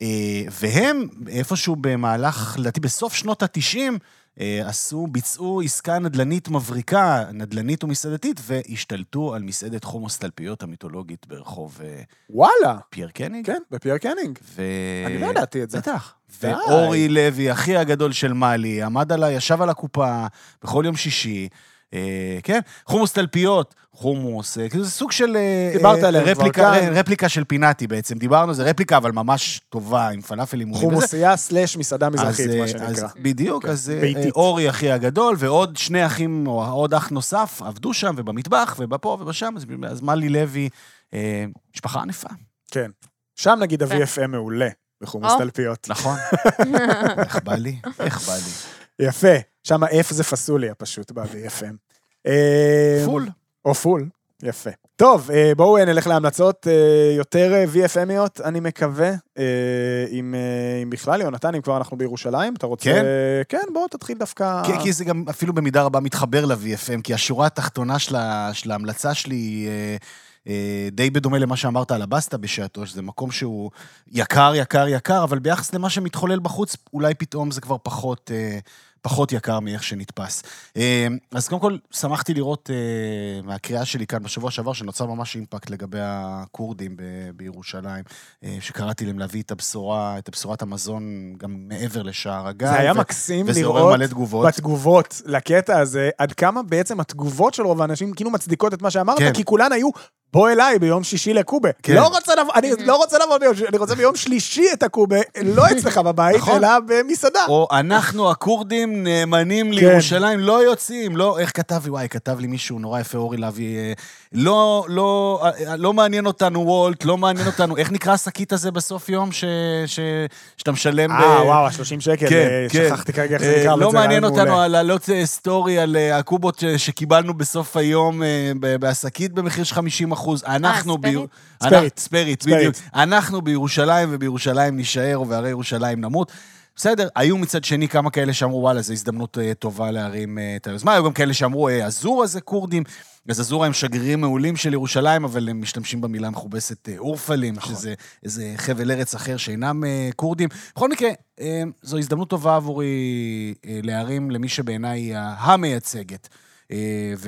אה, והם, איפשהו במהלך, לדעתי בסוף שנות ה-90, עשו, ביצעו עסקה נדל"נית מבריקה, נדל"נית ומסעדתית, והשתלטו על מסעדת חומוס תלפיות המיתולוגית ברחוב אה, וואלה, פייר קניג. כן, בפייר קניג. ו... אני לא ידעתי את זה. בטח. ואורי לוי, אחי הגדול של מאלי, עומד עליי, ישב על הקופה בכל יום שישי. אה, כן, חומוס תלפיות, חומוס, אה, כאילו זה סוג של... אה, דיברת עליהם כבר רפליקה, כאן. רפליקה של פינאטי בעצם, דיברנו, זה רפליקה, אבל ממש טובה, עם פלאפלים וזה. חומוסייה סלאש מסעדה מזרחית, מה שנקרא. אז בדיוק, כן, אז ביתית. אורי אחי הגדול, ועוד שני אחים, או עוד אח נוסף, עבדו שם, ובמטבח, ובפה ובשם, אז- אז מלי לוי, אה, משפחה ענפה. כן. שם נגיד יפה. ה-VFM מעולה, בחומוס. תלפיות. נכון. איך בא לי? איך בא לי? יפה. שם ה-F זה פסוליה פשוט ב-VFM. אה, פול. או פול, יפה. טוב, אה, בואו אה, נלך להמלצות יותר VFMיות, אני מקווה. אם אם בכלל, יונתן, אם כבר אנחנו בירושלים, אתה רוצה... כן. כן, בוא תתחיל דווקא... כי, כי זה גם אפילו במידה רבה מתחבר ל-VFM, כי השורה התחתונה של, ההמלצה שלי היא די בדומה למה שאמרת על הבסטה בשעתו, שזה מקום שהוא יקר, יקר, יקר, אבל ביחס למה שמתחולל בחוץ, אולי פתאום זה כבר פחות... פחות יקר מאיך שנתפס. אה, אז קודם כל, שמחתי לראות אה, מהקריאה שלי כאן בשבוע שעבר, שנוצר ממש אימפקט לגבי הכורדים ב- בירושלים, אה, שקראתי להם להביא את הבשורה, את בשורת המזון גם מעבר לשער הגיא. זה היה ו- מקסים לראות. בתגובות לקטע הזה, עד כמה בעצם התגובות של רוב האנשים כאילו מצדיקות את מה שאמרת, כן. כי כולן היו, בוא אליי ביום שישי לקובה. כן. לא רוצה לבוא, אני לא רוצה לבוא ביום שישי, אני רוצה ביום שלישי את הקובה, לא אצלך בבית, נכון. אלא במסעדה. או אנחנו הכורדים נאמנים כן. לירושלים, לא יוצאים, לא, איך כתב לי, וואי, כתב לי מישהו נורא יפה, אורי לוי, אה, לא, לא, אה, לא מעניין אותנו וולט, לא מעניין אותנו, איך נקרא השקית הזה בסוף יום ש, ש, שאתה משלם ב... אה, וואו, ה-30 שקל, כן, אה, כן. שכחתי כרגע איך זה אה, נקרא, אבל לא מעניין אותנו. על להעלות אה, סטורי על אה, הקובות שקיבלנו בסוף היום אה, ב- בשקית במחיר של 50 אחוז. אנחנו... ספרית? ספרית. אנחנו- ספרית, ספרית. בדיוק. אנחנו בירושלים, ובירושלים נישאר, ובהרי ירושלים נמות. בסדר, היו מצד שני כמה כאלה שאמרו, וואלה, זו הזדמנות אה, טובה להרים אה, את היוזמה. היו גם כאלה שאמרו, אה, אזורה זה כורדים. אז אזורה הם שגרירים מעולים של ירושלים, אבל הם משתמשים במילה המכובסת אה, אורפלים, נכון. שזה איזה חבל ארץ אחר שאינם אה, כורדים. בכל מקרה, אה, זו הזדמנות טובה עבורי אה, להרים למי שבעיניי היא המייצגת אה,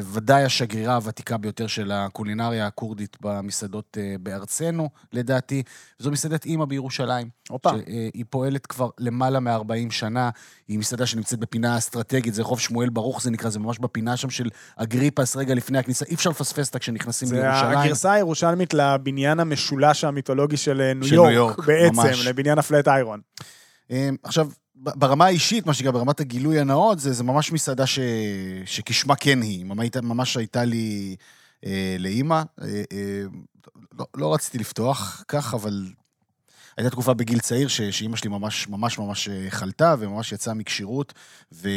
וודאי השגרירה הוותיקה ביותר של הקולינריה הכורדית במסעדות אה, בארצנו, לדעתי. זו מסעדת אימא בירושלים. הופה. שהיא פועלת כבר למעלה מ-40 שנה. היא מסעדה שנמצאת בפינה אסטרטגית, זה רחוב שמואל ברוך זה נקרא, זה ממש בפינה שם של אגריפס, רגע לפני הכניסה. אי אפשר לפספס אותה כשנכנסים זה לירושלים. הגרסה הירושלמית לבניין המשולש המיתולוגי של אה, ניו של יורק, יורק, בעצם, ממש. לבניין הפלט איירון. אה, עכשיו, ברמה האישית, מה שנקרא, ברמת הגילוי הנאות, זה, זה ממש מסעדה ש... שכשמה כן היא. ממש, הייתה- לי אה, לאימא. אה, אה, לא, לא רציתי לפתוח כך, אבל הייתה תקופה בגיל צעיר ש, שאימא שלי ממש ממש ממש אה, חלתה, וממש יצאה מכשירות, ו,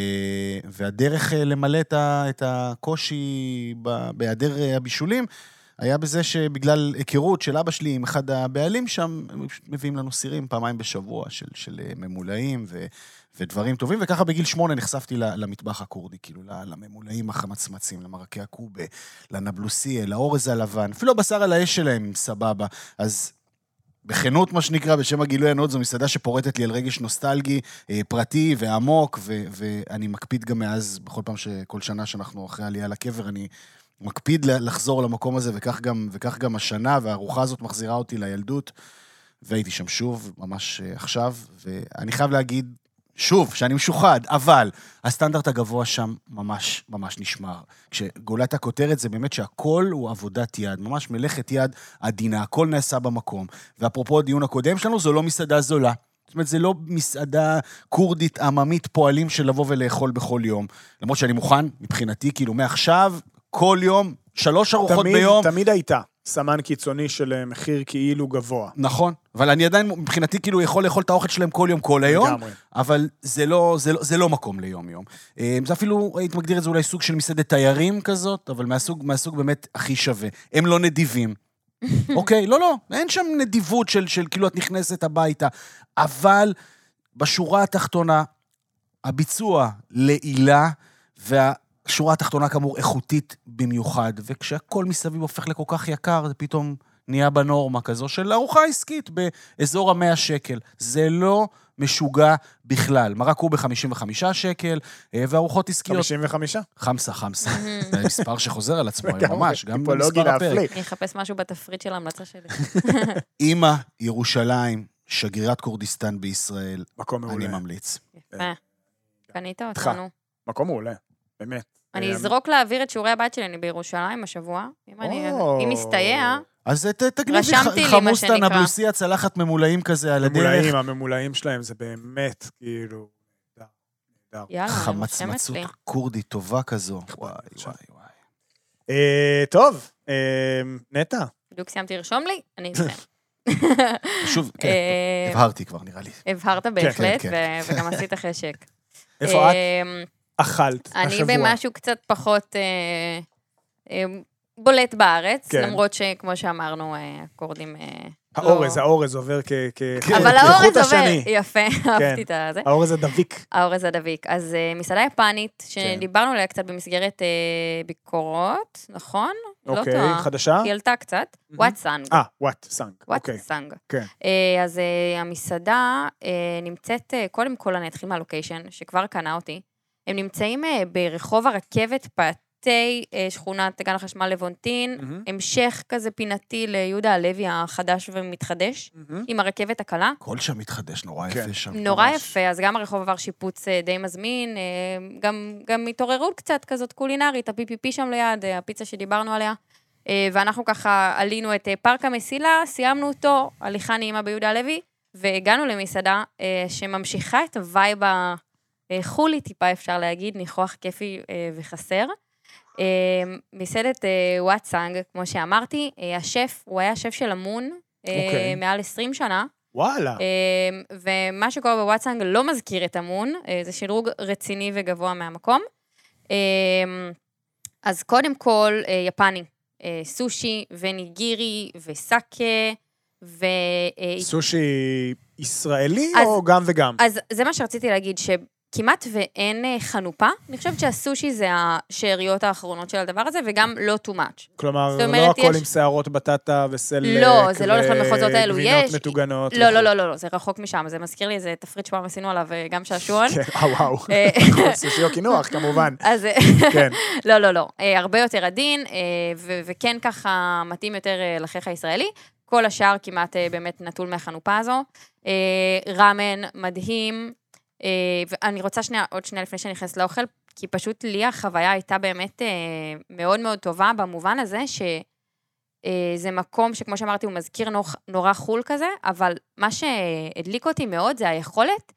והדרך אה, למלא את, ה, את הקושי בהיעדר אה, הבישולים, היה בזה שבגלל היכרות של אבא שלי עם אחד הבעלים שם, הם מביאים לנו סירים פעמיים בשבוע של, של אה, ממולאים ו, ודברים טובים, וככה בגיל שמונה נחשפתי למטבח הכורדי, כאילו לממולאים החמצמצים, למרקי הקובה, לנבלוסיה, לאורז הלבן, אפילו הבשר על האש שלהם סבבה. אז בכנות, מה שנקרא, בשם הגילוי הנאות, זו מסעדה שפורטת לי על רגש נוסטלגי, אה, פרטי ועמוק, ו- ואני מקפיד גם מאז, בכל פעם, ש- כל שנה שאנחנו אחרי העלייה לקבר, אני מקפיד לחזור למקום הזה, וכך גם, וכך גם השנה, והארוחה הזאת מחזירה אותי לילדות, והייתי שם שוב, ממש אה, עכשיו, ואני חייב להגיד, שוב, שאני משוחד, אבל הסטנדרט הגבוה שם ממש ממש נשמר. כשגולת הכותרת זה באמת שהכל הוא עבודת יד, ממש מלאכת יד עדינה, הכל נעשה במקום. ואפרופו הדיון הקודם שלנו, זו לא מסעדה זולה. זאת אומרת, זה לא מסעדה כורדית עממית פועלים של לבוא ולאכול בכל יום. למרות שאני מוכן, מבחינתי, כאילו, מעכשיו, כל יום, שלוש ארוחות תמיד, ביום. תמיד הייתה סמן קיצוני של אה, מחיר כאילו גבוה. נכון, אבל אני עדיין, מבחינתי, כאילו, יכול לאכול את האוכל שלהם כל יום, כל היום. לגמרי. אבל זה לא, זה, לא, זה לא מקום ליום-יום. אה, זה אפילו, הייתי מגדיר את זה אולי סוג של מסעדת תיירים כזאת, אבל מהסוג, מהסוג באמת הכי שווה. הם לא נדיבים. אוקיי? לא, לא, אין שם נדיבות של, של כאילו את נכנסת הביתה. אבל בשורה התחתונה, הביצוע לעילה, והשורה התחתונה כאמור איכותית במיוחד. וכשהכל מסביב הופך לכל כך יקר, זה פתאום נהיה בנורמה כזו של ארוחה עסקית באזור המאה שקל. זה לא משוגע בכלל. מרק הוא ב-55 שקל, אה, וארוחות עסקיות... 55? חמסה, חמסה. זה מספר שחוזר על עצמו, לגמרי, ממש, גם במספר הפרק. אני אחפש משהו בתפריט של ההמלצה שלי. אימא, ירושלים, שגרירת כורדיסטן בישראל, מקום מעולה. אני ממליץ. יפה. קנית איתך. אותנו. מקום מעולה, באמת. אני אה, אזרוק להעביר את שיעורי הבית שלי, אני בירושלים השבוע. אם אני... אם מסתייע, אז תגניבי רשמתי לי, מה חמוסטה, שנקרא. נבלוסיה, צלחת ממולאים כזה על הדרך. הממולאים, הממולאים שלהם זה באמת, כאילו. יאללה, חמצמצות. כורדית טובה כזו. וואי, וואי, וואי. אה, טוב, אה, נטע, בדיוק סיימתי לרשום לי, אני איתכם. שוב, כן, הבהרתי כבר, נראה לי. הבהרת בהחלט, כן. ו- וגם עשית חשק. איפה את אכלת אני השבוע? במשהו קצת פחות אה, אה, בולט בארץ, כן. למרות שכמו שאמרנו, הכורדים... אה, האורז, לא- האורז עובר כ... כ- אבל כחוט האורז עובר, השני. יפה, אהבתי את הזה. האורז הדביק. האורז הדביק. אז מסעדה יפנית, שדיברנו עליה קצת במסגרת ביקורות, נכון? לא אוקיי, טועה. חדשה? היא עלתה קצת, מהמם. וואטסאנג. אה, וואט, סאנג. אוקיי. וואטסאנג. כן. אז המסעדה נמצאת, קודם כל אני אתחיל מהלוקיישן, שכבר קנה אותי. הם נמצאים אה, ברחוב הרכבת פאתי אה, שכונת גן החשמל לבונטין, מהמם. המשך כזה פינתי ליהודה הלוי החדש ומתחדש, מהמם. עם הרכבת הקלה. הכל שם מתחדש, נורא כן. יפה שם. נורא ממש. יפה, אז גם הרחוב עבר שיפוץ אה, די מזמין, גם, גם התעוררות קצת כזאת קולינרית, ה-PPP שם ליד, הפיצה שדיברנו עליה. ואנחנו ככה עלינו את פארק המסילה, סיימנו אותו, הליכה נעימה ביהודה הלוי, והגענו למסעדה שממשיכה את ה vibe החולי טיפה, אפשר להגיד, ניחוח כיפי אה, וחסר. אה, מסעדת אה, וואטסאנג, כמו שאמרתי, אה, השף, הוא היה שף של אמון, אה, אוקיי. מעל 20 שנה. וואלה. אמ, ומה שקורה בוואטסאנג לא מזכיר את אמון, אה, זה שדרוג רציני וגבוה מהמקום. אמ, אז קודם כל, אה, יפני, אה, סושי וניגירי וסאקה, ו... אה, סושי ישראלי אז- או גם וגם? אז זה מה שרציתי להגיד, כמעט ואין אה, חנופה. אני חושבת שהסושי זה השאריות האחרונות של הדבר הזה, וגם לא too much. כלומר, לא אומרת, הכל יש- עם שערות בטטה וסלק. לא, זה לא הולך למחוזות האלו, וגבינות יש- מטוגנות. לא, לא. לא, לא, לא, זה רחוק משם, זה מזכיר לי איזה תפריט שפעם עשינו עליו אה, גם שעשועון. כן, אה, וואו. סושי או קינוח, כמובן. אז כן. לא, לא, לא. הרבה יותר עדין, וכן ככה מתאים יותר לחיך הישראלי. כל השאר כמעט באמת נטול מהחנופה הזו. ראמן, מדהים. אה, ואני רוצה שנייה, עוד שנייה לפני שאני נכנסת לאוכל, כי פשוט לי החוויה הייתה באמת אה, מאוד מאוד טובה, במובן הזה ש... אה, זה מקום שכמו שאמרתי, הוא מזכיר נור, נורא חול כזה, אבל מה שהדליק אותי מאוד זה היכולת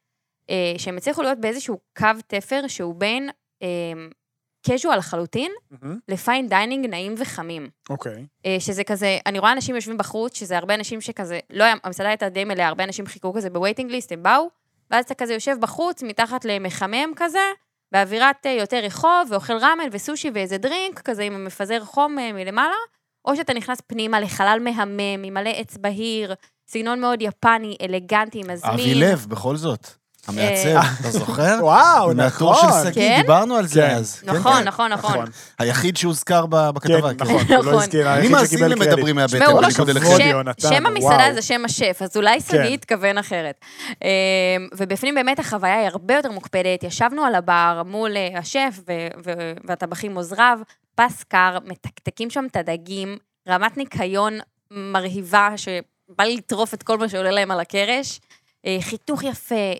שהם הצליחו להיות באיזשהו קו תפר שהוא בין קז'ואל לחלוטין מהמם. ל fine dining נעים וחמים. אוקיי. אה, שזה כזה, אני רואה אנשים יושבים בחוץ, שזה הרבה אנשים שכזה, לא היה, המסעדה הייתה די מלאה, הרבה אנשים חיכו כזה ב waiting list, הם באו, ואז אתה כזה יושב בחוץ, מתחת למחמם כזה, באווירת אה, יותר רחוב, ואוכל ראמן וסושי ואיזה דרינק, כזה עם מפזר חום אה, מלמעלה, או שאתה נכנס פנימה לחלל מהמם, עם מלא עץ בהיר, סגנון מאוד יפני, אלגנטי, מזמין. אבי לב, בכל זאת. המעצב, אתה זוכר? וואו, מהטור נכון. של שגיא, כן? דיברנו על זה כן. אז. נכון, כן. נכון, נכון. היחיד שהוזכר ב- בכתבה. כן. נכון, הוא לא נכון. הזכיר, אני היחיד מאזין שקיבל קרדיט. למדברים מהבטן, תשמעו, בניגוד כבוד, אליכם. יוני. שם, המסעדה. זה שם השף, אז אולי. שגיא התכוון אחרת. אמ, ובפנים באמת החוויה היא הרבה יותר מוקפדת, ישבנו על הבר מול אה, השף והטבחים עוזריו, פס קר, מתקתקים שם את הדגים, רמת ניקיון מרהיבה, שבא לטרוף את כל מה שעולה להם על הקרש, אה, חיתוך יפה, אה,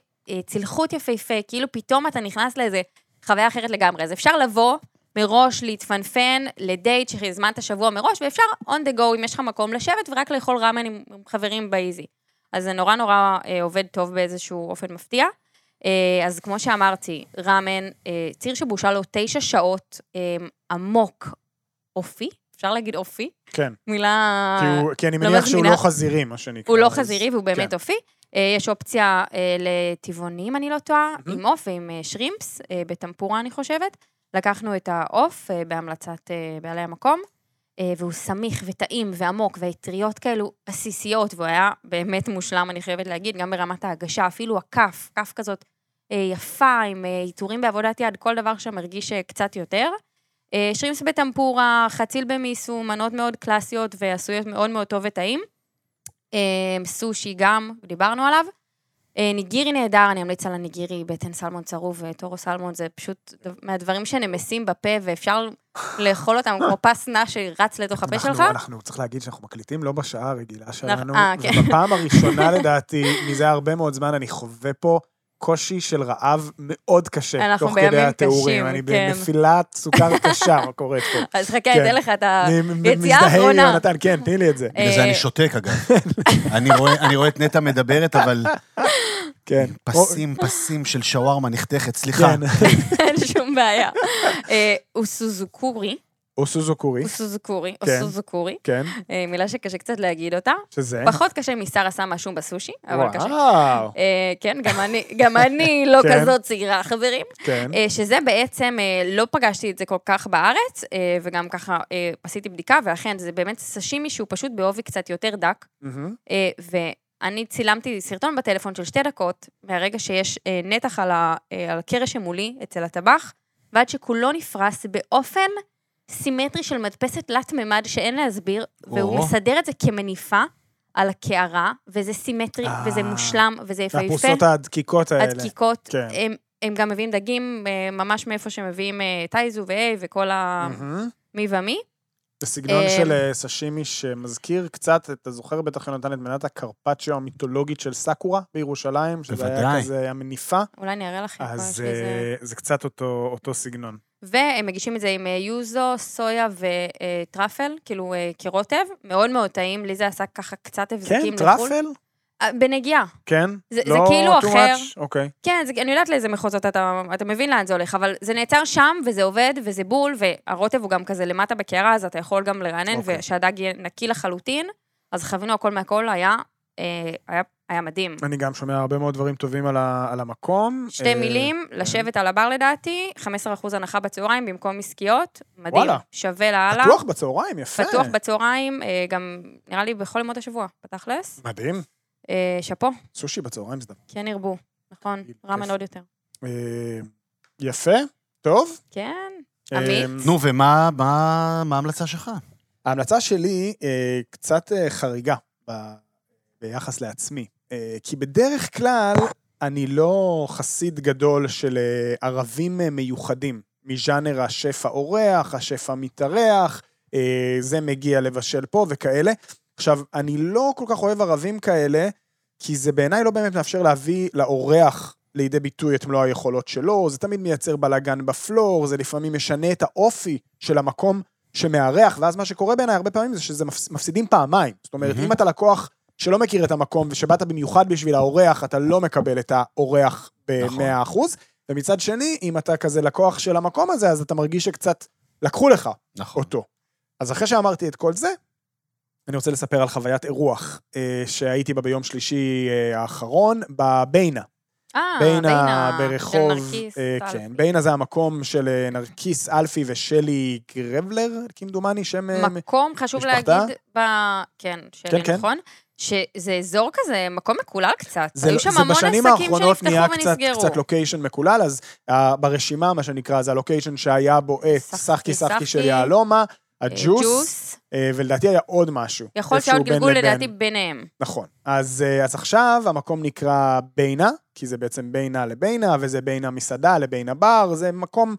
צלחות יפהפה, כאילו פתאום אתה נכנס לאיזה חוויה אחרת לגמרי. אז אפשר לבוא מראש להתפנפן לדייט שהזמנת שבוע מראש, ואפשר on the go אם יש לך מקום לשבת ורק לאכול ראמן עם חברים באיזי. אז זה נורא נורא אה, עובד טוב באיזשהו אופן מפתיע. אה, אז כמו שאמרתי, ראמן, אה, ציר שבושל לו תשע שעות, אה, עמוק, אופי, אפשר להגיד אופי? כן, מילה... כי הוא- כי אני לא מניח שהוא מזמינה. לא חזירי, מה שנקרא. הוא לא אז- חזירי והוא באמת כן. אופי. אה, יש אופציה אה, לטבעונים, אני לא טועה, עם עוף ועם אה, שרימפס, בטמפורה, אני חושבת. לקחנו את העוף בהמלצת בעלי המקום, והוא סמיך וטעים ועמוק, והאטריות כאלו עסיסיות, והוא היה באמת מושלם, אני חייבת להגיד, גם ברמת ההגשה, אפילו הכף, כף כזאת יפה, עם עיטורים בעבודת יד, כל דבר שם הרגיש קצת יותר. שרימפס בטמפורה, חציל במיסו, מנות מאוד קלאסיות ועשויות מאוד מאוד טוב וטעים. אה, סושי גם, דיברנו עליו. אה, ניגירי נהדר, אני אמליץ על הניגירי, בטן סלמון צרוב וטורו סלמון, זה פשוט מהדברים שנמסים בפה ואפשר לאכול אותם כמו פס נע שרץ לתוך הפה שלך. אנחנו, צריך להגיד שאנחנו מקליטים לא בשעה הרגילה שלנו, אה, כן. ובפעם הראשונה לדעתי, מזה הרבה מאוד זמן, אני חווה פה קושי של רעב מאוד קשה, אנחנו תוך כדי בימים התיאורים. קשים, אני כן. בנפילת סוכר קשה, מה קורית פה. אז חכה, כן. אתן לך את אני היציאה מזדהה עם האחרונה. יונתן, כן, תני לי את זה. בגלל זה אה, אני שותק, אגב. אני רואה- אני רואה את נטע מדברת, אבל כן. פסים, פסים של שווארמה נחתכת, סליחה. כן. אין שום בעיה. אה, הוא סוזוקורי, או סוזוקורי, סוזוקורי, או כן. סוזוקורי, כן, אה, מילה שקשה קצת להגיד אותה. שזה... פחות קשה משרה שמה שום בסושי, אבל קשה. וואו, אה, כן, גם אני, גם אני לא כן. כזאת צעירה, חברים. כן. אה, שזה בעצם, אה, לא פגשתי את זה כל כך בארץ, אה, וגם ככה אה, עשיתי בדיקה, ואכן, זה באמת סשימי שהוא פשוט בעובי קצת יותר דק. אה, ואני צילמתי סרטון בטלפון של שתי דקות, מהרגע שיש אה, נתח על, ה, אה, על הקרש שמולי אצל הטבח, ועד שכולו נפרס באופן סימטרי של מדפסת תלת-ממד שאין להסביר, והוא או. מסדר את זה כמניפה על הקערה, וזה סימטרי, אה. וזה מושלם, וזה יפהפה. והפרוסות הדקיקות האלה. הדקיקות, כן. הם, הם גם מביאים דגים אה, ממש מאיפה שמביאים אה, טייזו ו-A וכל המי מהמם. ומי. זה סגנון של סשימי שמזכיר קצת, אתה זוכר בטח יונתן את מנת הקרפצ'יו המיתולוגית של סאקורה בירושלים, שזה היה בוודאי. כזה המניפה, אולי אני אראה לכם. אז זה קצת אותו סגנון. והם מגישים את זה עם אה, יוזו, סויה וטראפל, כאילו אה, כרוטב, מאוד מאוד טעים, לי זה עשה ככה קצת כן, הבזקים לחו"ל. טראפל? אה, בנגיעה. כן? זה- זה לא כאילו too אחר. much? אוקיי. כן, זה, אני יודעת לאיזה מחוזות אתה, אתה מבין לאן זה הולך, אבל זה נעצר שם, וזה עובד, וזה בול, והרוטב הוא גם כזה למטה בקערה, אז אתה יכול גם לרענן, אוקיי. ושהדג יהיה נקי לחלוטין. אז חווינו הכל מהכל, היה, אה, היה, היה מדהים. אני גם שומע הרבה מאוד דברים טובים על ה- על המקום. שתי אה, מילים, לשבת על הבר לדעתי, 15% הנחה בצהריים במקום עסקיות, מדהים, וואלה. שווה לאללה. פתוח בצהריים, יפה. פתוח בצהריים, אה, גם נראה לי בכל ימות השבוע, בתכלס. מדהים. אה, שאפו, סושי בצהריים זה דבר. כן ירבו, נכון. רמן עוד יותר. אה, יפה, טוב. כן. אה, עמית? נו, ומה מה- מה ההמלצה שלך? ההמלצה שלי אה, קצת אה, חריגה ב- ביחס לעצמי. אה, כי בדרך כלל אני לא חסיד גדול של אה, ערבים אה, מיוחדים, מז'אנר השף האורח, השף המתארח, זה מגיע לבשל פה וכאלה. עכשיו, אני לא כל כך אוהב ערבים כאלה, כי זה בעיניי לא באמת מאפשר להביא לאורח לידי ביטוי את מלוא היכולות שלו, זה תמיד מייצר בלאגן בפלור, זה לפעמים משנה את האופי של המקום שמארח, ואז מה שקורה בעיניי הרבה פעמים זה שזה מפס- מפסידים פעמיים. זאת אומרת, מהמם. אם אתה לקוח שלא מכיר את המקום ושבאת במיוחד בשביל האורח, אתה לא מקבל את האורח נכון. ב-100%, ומצד שני, אם אתה כזה לקוח של המקום הזה, אז אתה מרגיש שקצת לקחו לך נכון. אותו. אז אחרי שאמרתי את כל זה, אני רוצה לספר על חוויית אירוח אה, שהייתי בה ביום שלישי אה, האחרון, בביינה. אה, ביינה של ברחוב, נרקיס, אה, אלפי. כן, ביינה זה המקום של אה, נרקיס אלפי ושלי גרבלר, כמדומני, שם... אה, מקום, חשוב משפחתה? להגיד, ב... כן, כן, שלי, כן. נכון? שזה אזור כזה, מקום מקולל קצת. זה, היו שם זה המון בשנים עסקים האחרונות נהיה שנפתחו קצת, ונסגרו. קצת לוקיישן מקולל, אז uh, ברשימה, מה שנקרא, זה הלוקיישן שהיה בו את סחקי סחקי של יהלומה, אה, הג'וס, ג'וס. אה, ולדעתי היה עוד משהו. יכול להיות שהיה עוד גלגול. לדעתי ביניהם. נכון. אז, אה, אז עכשיו המקום נקרא ביינה, כי זה בעצם ביינה לביינה, וזה ביינה מסעדה לביינה בר, זה מקום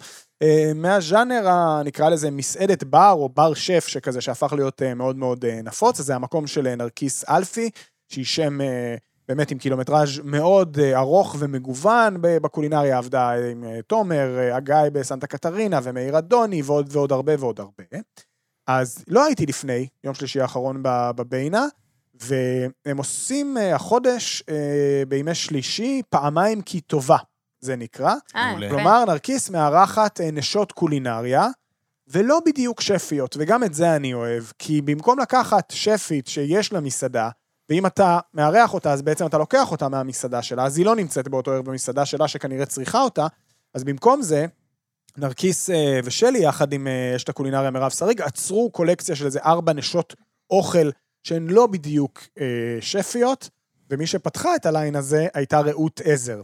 מהז'אנר, ה- נקרא לזה מסעדת בר או בר שף שכזה, שהפך להיות אה, מאוד מאוד אה, נפוץ, זה המקום של אה, נרקיס אלפי, שהיא שם אה, באמת עם קילומטראז' מאוד אה, ארוך ומגוון, בקולינריה עבדה עם אה, תומר, אה, הגיא בסנטה קטרינה ומאיר אדוני ועוד ועוד הרבה ועוד הרבה. אז לא הייתי לפני, יום שלישי האחרון בביינה, והם עושים אה, החודש אה, בימי שלישי פעמיים כי טובה, זה נקרא. אה, מעולה. כלומר, נרקיס מארחת אה, נשות קולינריה, ולא בדיוק שפיות, וגם את זה אני אוהב, כי במקום לקחת שפית שיש לה מסעדה, ואם אתה מארח אותה, אז בעצם אתה לוקח אותה מהמסעדה שלה, אז היא לא נמצאת באותו ערב במסעדה שלה, שכנראה צריכה אותה, אז במקום זה, נרקיס אה, ושלי, יחד עם אשת הקולינריה מירב שריג, עצרו קולקציה של איזה ארבע נשות אוכל שהן לא בדיוק אה, שפיות, ומי שפתחה את הליין הזה הייתה רעות עזר,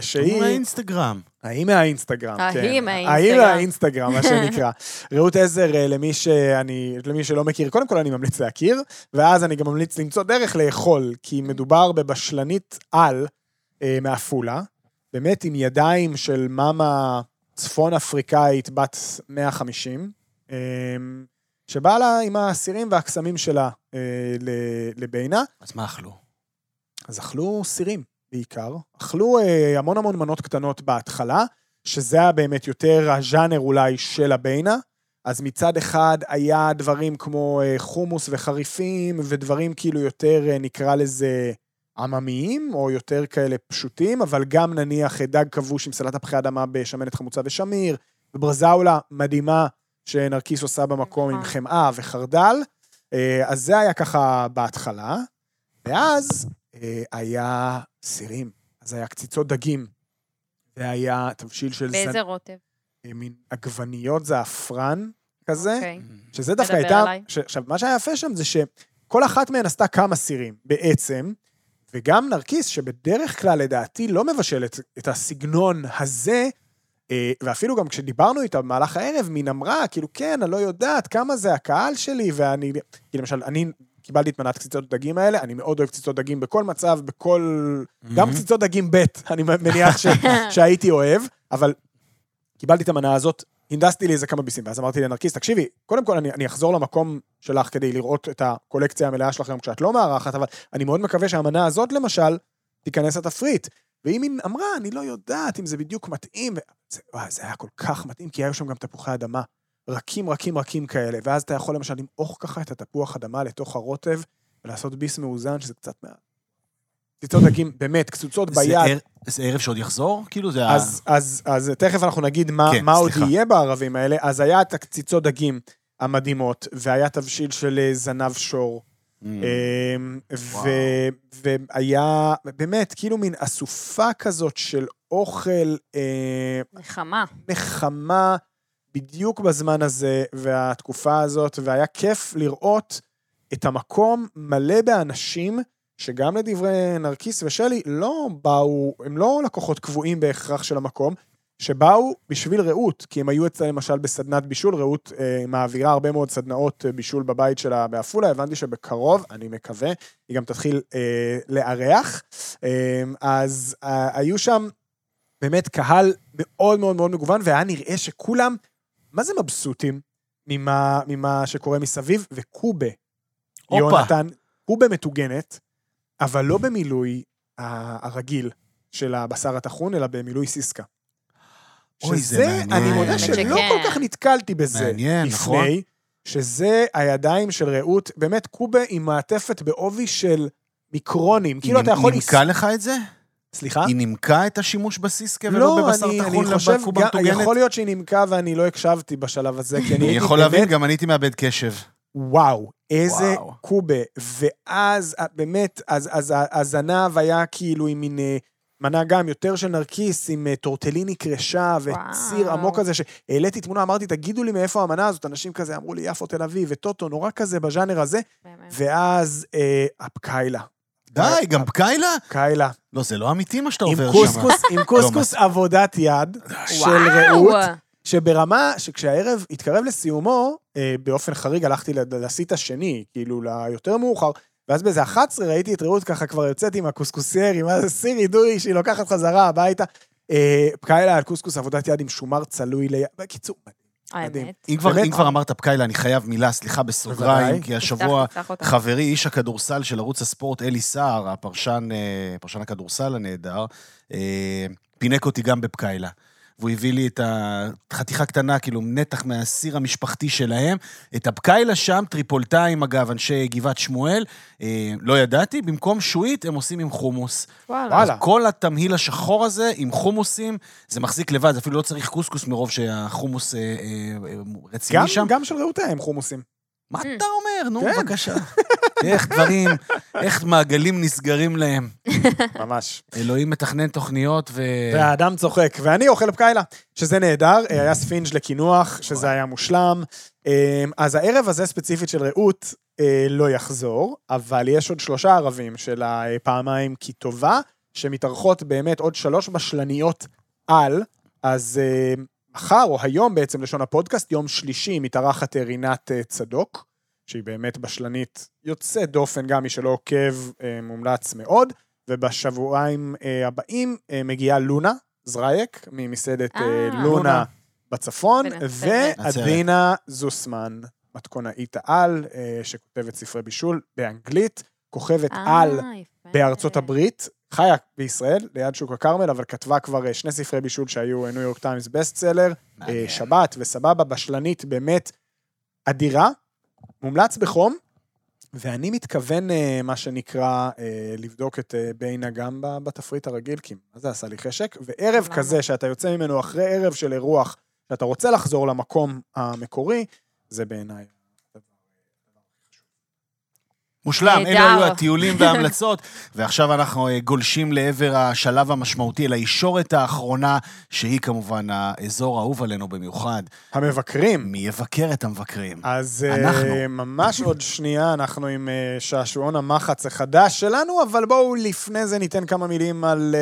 שהיא... מהאינסטגרם. ההיא מהאינסטגרם, כן. ההיא מהאינסטגרם. ההיא מהאינסטגרם, מה שנקרא. רעות עזר, אה, למי שאני, למי שלא מכיר, קודם כל אני ממליץ להכיר, ואז אני גם ממליץ למצוא דרך לאכול, כי מדובר בבשלנית על אה, מעפולה, באמת עם ידיים של מאמה צפון אפריקאית בת 150, אה, שבאה לה עם הסירים והקסמים שלה אה, ל- לביינה. אז מה אכלו? אז אכלו סירים בעיקר. אכלו אה, המון המון מנות קטנות בהתחלה, שזה היה באמת יותר הז'אנר אולי של הביינה. אז מצד אחד היה דברים כמו אה, חומוס וחריפים, ודברים כאילו יותר, אה, נקרא לזה, עממיים, או יותר כאלה פשוטים, אבל גם נניח אה, דג כבוש עם סלט תפוחי אדמה בשמנת חמוצה ושמיר, וברזאולה מדהימה שנרקיס עושה במקום עם. חמאה וחרדל. אה, אז זה היה ככה בהתחלה. ואז אה, היה סירים, אז היה קציצות דגים, והיה תבשיל של באיזה זן... רוטב? אה, מין עגבניות זעפרן כזה, אוקיי. שזה דווקא הייתה... ש... עכשיו, מה שהיה יפה שם זה שכל אחת מהן עשתה כמה סירים, בעצם, וגם נרקיס, שבדרך כלל, לדעתי, לא מבשל את, את הסגנון הזה, אה, ואפילו גם כשדיברנו איתה במהלך הערב, מין אמרה, כאילו, כן, אני לא יודעת כמה זה הקהל שלי, ואני... כי למשל, אני קיבלתי את מנת קציצות דגים האלה, אני מאוד אוהב קציצות דגים בכל מצב, בכל... גם קציצות דגים ב', אני מניח ש... שהייתי אוהב, אבל קיבלתי את המנה הזאת, הנדסתי לי איזה כמה ביסים, ואז אמרתי לנרקיס, תקשיבי, קודם כל אני, אני אחזור למקום שלך כדי לראות את הקולקציה המלאה שלכם כשאת לא מארחת, אבל אני מאוד מקווה שהמנה הזאת, למשל, תיכנס לתפריט. והיא מין אמרה, אני לא יודעת אם זה בדיוק מתאים. זה, וואי, זה היה כל כך מתאים, כי היו שם גם תפוחי אדמה. רכים, רכים, רכים כאלה, ואז אתה יכול למשל למעוך ככה את התפוח אדמה לתוך הרוטב, ולעשות ביס מאוזן, שזה קצת מה... קציצות דגים, באמת, קצוצות זה ביד. ער- זה ערב שעוד יחזור? כאילו זה ה... אז, אז, אז תכף אנחנו נגיד מה, כן, מה עוד. יהיה בערבים האלה. אז היה את הקציצות דגים המדהימות, והיה תבשיל של אה, זנב שור. Mm. אמ. ו- והיה באמת כאילו מין אסופה כזאת של אוכל אה, נחמה. נחמה בדיוק בזמן הזה והתקופה הזאת, והיה כיף לראות את המקום מלא באנשים שגם לדברי נרקיס ושלי, לא באו, הם לא לקוחות קבועים בהכרח של המקום, שבאו בשביל רעות, כי הם היו אצלה למשל בסדנת בישול, רעות אה, מעבירה הרבה מאוד סדנאות אה, בישול בבית שלה בעפולה, הבנתי שבקרוב, אני מקווה, היא גם תתחיל אה, לארח. אה, אז אה, היו שם באמת קהל מאוד מאוד מאוד מגוון, והיה נראה שכולם, מה זה מבסוטים ממה, ממה שקורה מסביב, וקובה, הופה. יונתן, קובה מטוגנת, אבל לא במילוי ה- הרגיל של הבשר הטחון, אלא במילוי סיסקה. אוי, זה שזה, מעניין. אני מודה שלא. כל כך נתקלתי בזה. מעניין, נכון. לפני, שזה הידיים של רעות, באמת קובה עם מעטפת בעובי של מיקרונים. כאילו אתה יכול... היא נימקה לך את זה? סליחה? היא נימקה את השימוש בסיסקה ולא לא, בבשר אני, טחון אני חושב, מטוגנת? יכול להיות שהיא נימקה ואני לא הקשבתי בשלב הזה, כי אני הייתי יכול להבין, גם אני הייתי מאבד קשב. וואו, איזה וואו. קובה. ואז, אה, באמת, אז, אז ה- הזנב היה כאילו עם מין אה, מנה גם יותר של נרקיס, עם אה, טורטליני קרשה וציר וואו. עמוק כזה, שהעליתי תמונה, אמרתי, תגידו לי מאיפה המנה הזאת, אנשים כזה אמרו לי, יפו תל אביב, וטוטו, נורא כזה בז'אנר הזה, באמת. ואז אה, הפקיילה. די, גם פקיילה? קיילה. לא, זה לא אמיתי מה שאתה עובר שם. קוסקוס, עם קוסקוס עבודת יד של וואו. רעות. שברמה, שכשהערב התקרב לסיומו, אה, באופן חריג הלכתי לסיט השני, כאילו ליותר מאוחר, ואז באיזה 11 ראיתי את רעות ככה כבר יוצאת עם הקוסקוסייר, עם איזה סיר אידוי שהיא לוקחת חזרה הביתה. אה, פקיילה על קוסקוס עבודת יד עם שומר צלוי ליד. בקיצור. האמת. אם כבר, באמת? אם כבר אמרת פקיילה, אני חייב מילה, סליחה, בסוגריים. כי השבוע. חברי, איש הכדורסל של ערוץ הספורט, אלי סער, הפרשן, אה, פרשן הכדורסל הנהדר, אה, פינק אותי גם בפקיילה. והוא הביא לי את החתיכה קטנה, כאילו נתח מהסיר המשפחתי שלהם. את הפקיילה שם, טריפולטאים, אגב, אנשי גבעת שמואל, אה, לא ידעתי, במקום שעועית הם עושים עם חומוס. וואלה. אז כל התמהיל השחור הזה עם חומוסים, זה מחזיק לבד, זה אפילו לא צריך קוסקוס מרוב שהחומוס אה, אה, אה, רציני גם, שם. גם של רעות היה עם חומוסים. מה אתה אומר? נו, כן. בבקשה. איך דברים, איך מעגלים נסגרים להם. ממש. אלוהים מתכנן תוכניות ו... והאדם צוחק, ואני אוכל פקיילה, שזה נהדר, אה, היה ספינג' לקינוח, שזה היה מושלם. אה, אז הערב הזה ספציפית של רעות אה, לא יחזור, אבל יש עוד שלושה ערבים של הפעמיים כי טובה, שמתארחות באמת עוד שלוש בשלניות על, אז אה, מחר או היום בעצם לשון הפודקאסט, יום שלישי מתארחת רינת אה, צדוק, שהיא באמת בשלנית יוצאת דופן, גם מי שלא עוקב, אה, מומלץ מאוד. ובשבועיים אה, הבאים מגיעה לונה זרייק ממסעדת אה, לונה לונה. בצפון. ועדינה זוסמן, מתכונאית העל, שכותבת ספרי בישול באנגלית, כוכבת אה, על יפה. בארצות הברית, חיה בישראל, ליד שוק הכרמל, אבל כתבה כבר אה, שני ספרי בישול שהיו ניו יורק טיימס best seller. שבת וסבבה, בשלנית באמת אדירה, מומלץ בחום, ואני מתכוון, אה, מה שנקרא, אה, לבדוק את בינה גם בתפריט הרגיל, כי מה זה עשה לי חשק, וערב? כזה שאתה יוצא ממנו אחרי ערב של אירוח, שאתה רוצה לחזור למקום המקורי, זה בעיניי. מושלם. אלו היו הטיולים וההמלצות, ועכשיו אנחנו אה, גולשים לעבר השלב המשמעותי, אל הישורת האחרונה, שהיא כמובן האזור האהוב עלינו במיוחד. המבקרים. מי יבקר את המבקרים? אז אה, אנחנו. ממש עוד שנייה, אנחנו עם אה, שעשועון המחץ החדש שלנו, אבל בואו לפני זה ניתן כמה מילים על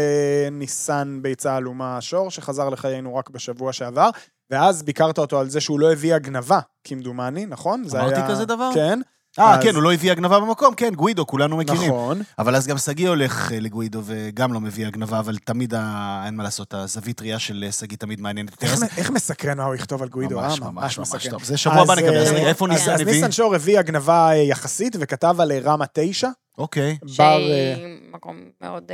ניסן ביצה עלומה שור, שחזר לחיינו רק בשבוע שעבר, ואז ביקרת אותו על זה שהוא לא הביא הגנבה, כמדומני, נכון? אמרתי היה- כזה דבר? כן. אה, אז- כן, הוא לא הביא הגנבה במקום, כן, גווידו, כולנו מכירים. נכון. אבל אז גם שגיא הולך אה, לגווידו וגם לא מביא הגנבה, אבל תמיד, ה... אין מה לעשות, הזווית ראייה של אה, שגיא תמיד מעניינת יותר. איך אז- איך מסקרן מה הוא יכתוב על גוידו, אה? ממש, ממש, ממש מסקרן. טוב. זה שבוע הבא אז, נקבל, אז איפה אז- ניסן אז הביא? ניסן שור הביא הגנבה יחסית, וכתב על רמה 9, אוקיי. בר... שהיא מקום מאוד,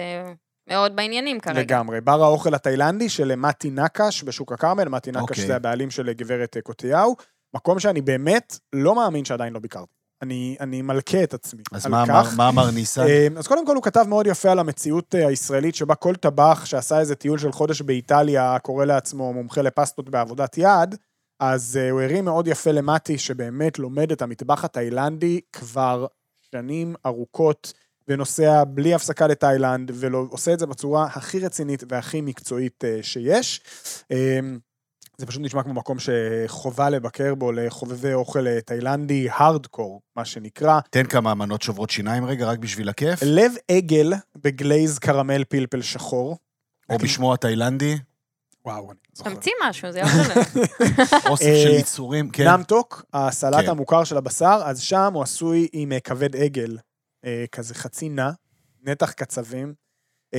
מאוד בעניינים כרגע. לגמרי. בר האוכל התאילנדי של מתי נקש בשוק הכרמל, מתי נקש אוקיי. זה הבעלים של גברת קוטיהו, מקום שאני באמת לא מאמין שעדיין לא ביקרתי. אני, אני מלכה את עצמי אז מה כך. מה אמר ניסן? אה, אז קודם כל הוא כתב מאוד יפה על המציאות אה, הישראלית, שבה כל טבח שעשה איזה טיול של חודש באיטליה, קורא לעצמו מומחה לפסטות בעבודת יד, אז אה, הוא הרים מאוד יפה למטי, שבאמת לומד את המטבח התאילנדי כבר שנים ארוכות, ונוסע בלי הפסקה לתאילנד, ועושה את זה בצורה הכי רצינית והכי מקצועית שיש. זה פשוט נשמע כמו מקום שחובה לבקר בו לחובבי אוכל אה, תאילנדי הארדקור, מה שנקרא. תן כמה מנות שוברות שיניים רגע, רק בשביל הכיף. לב עגל בגלייז קרמל פלפל שחור. או בשמו התאילנדי, וואו, אני זוכר. תמציא משהו, זה יעזור לנו. אוסף אה, של יצורים, כן. נמטוק, הסלט כן. המוכר של הבשר, אז שם הוא עשוי עם אה, כבד עגל, כזה חצי נע, נתח קצבים.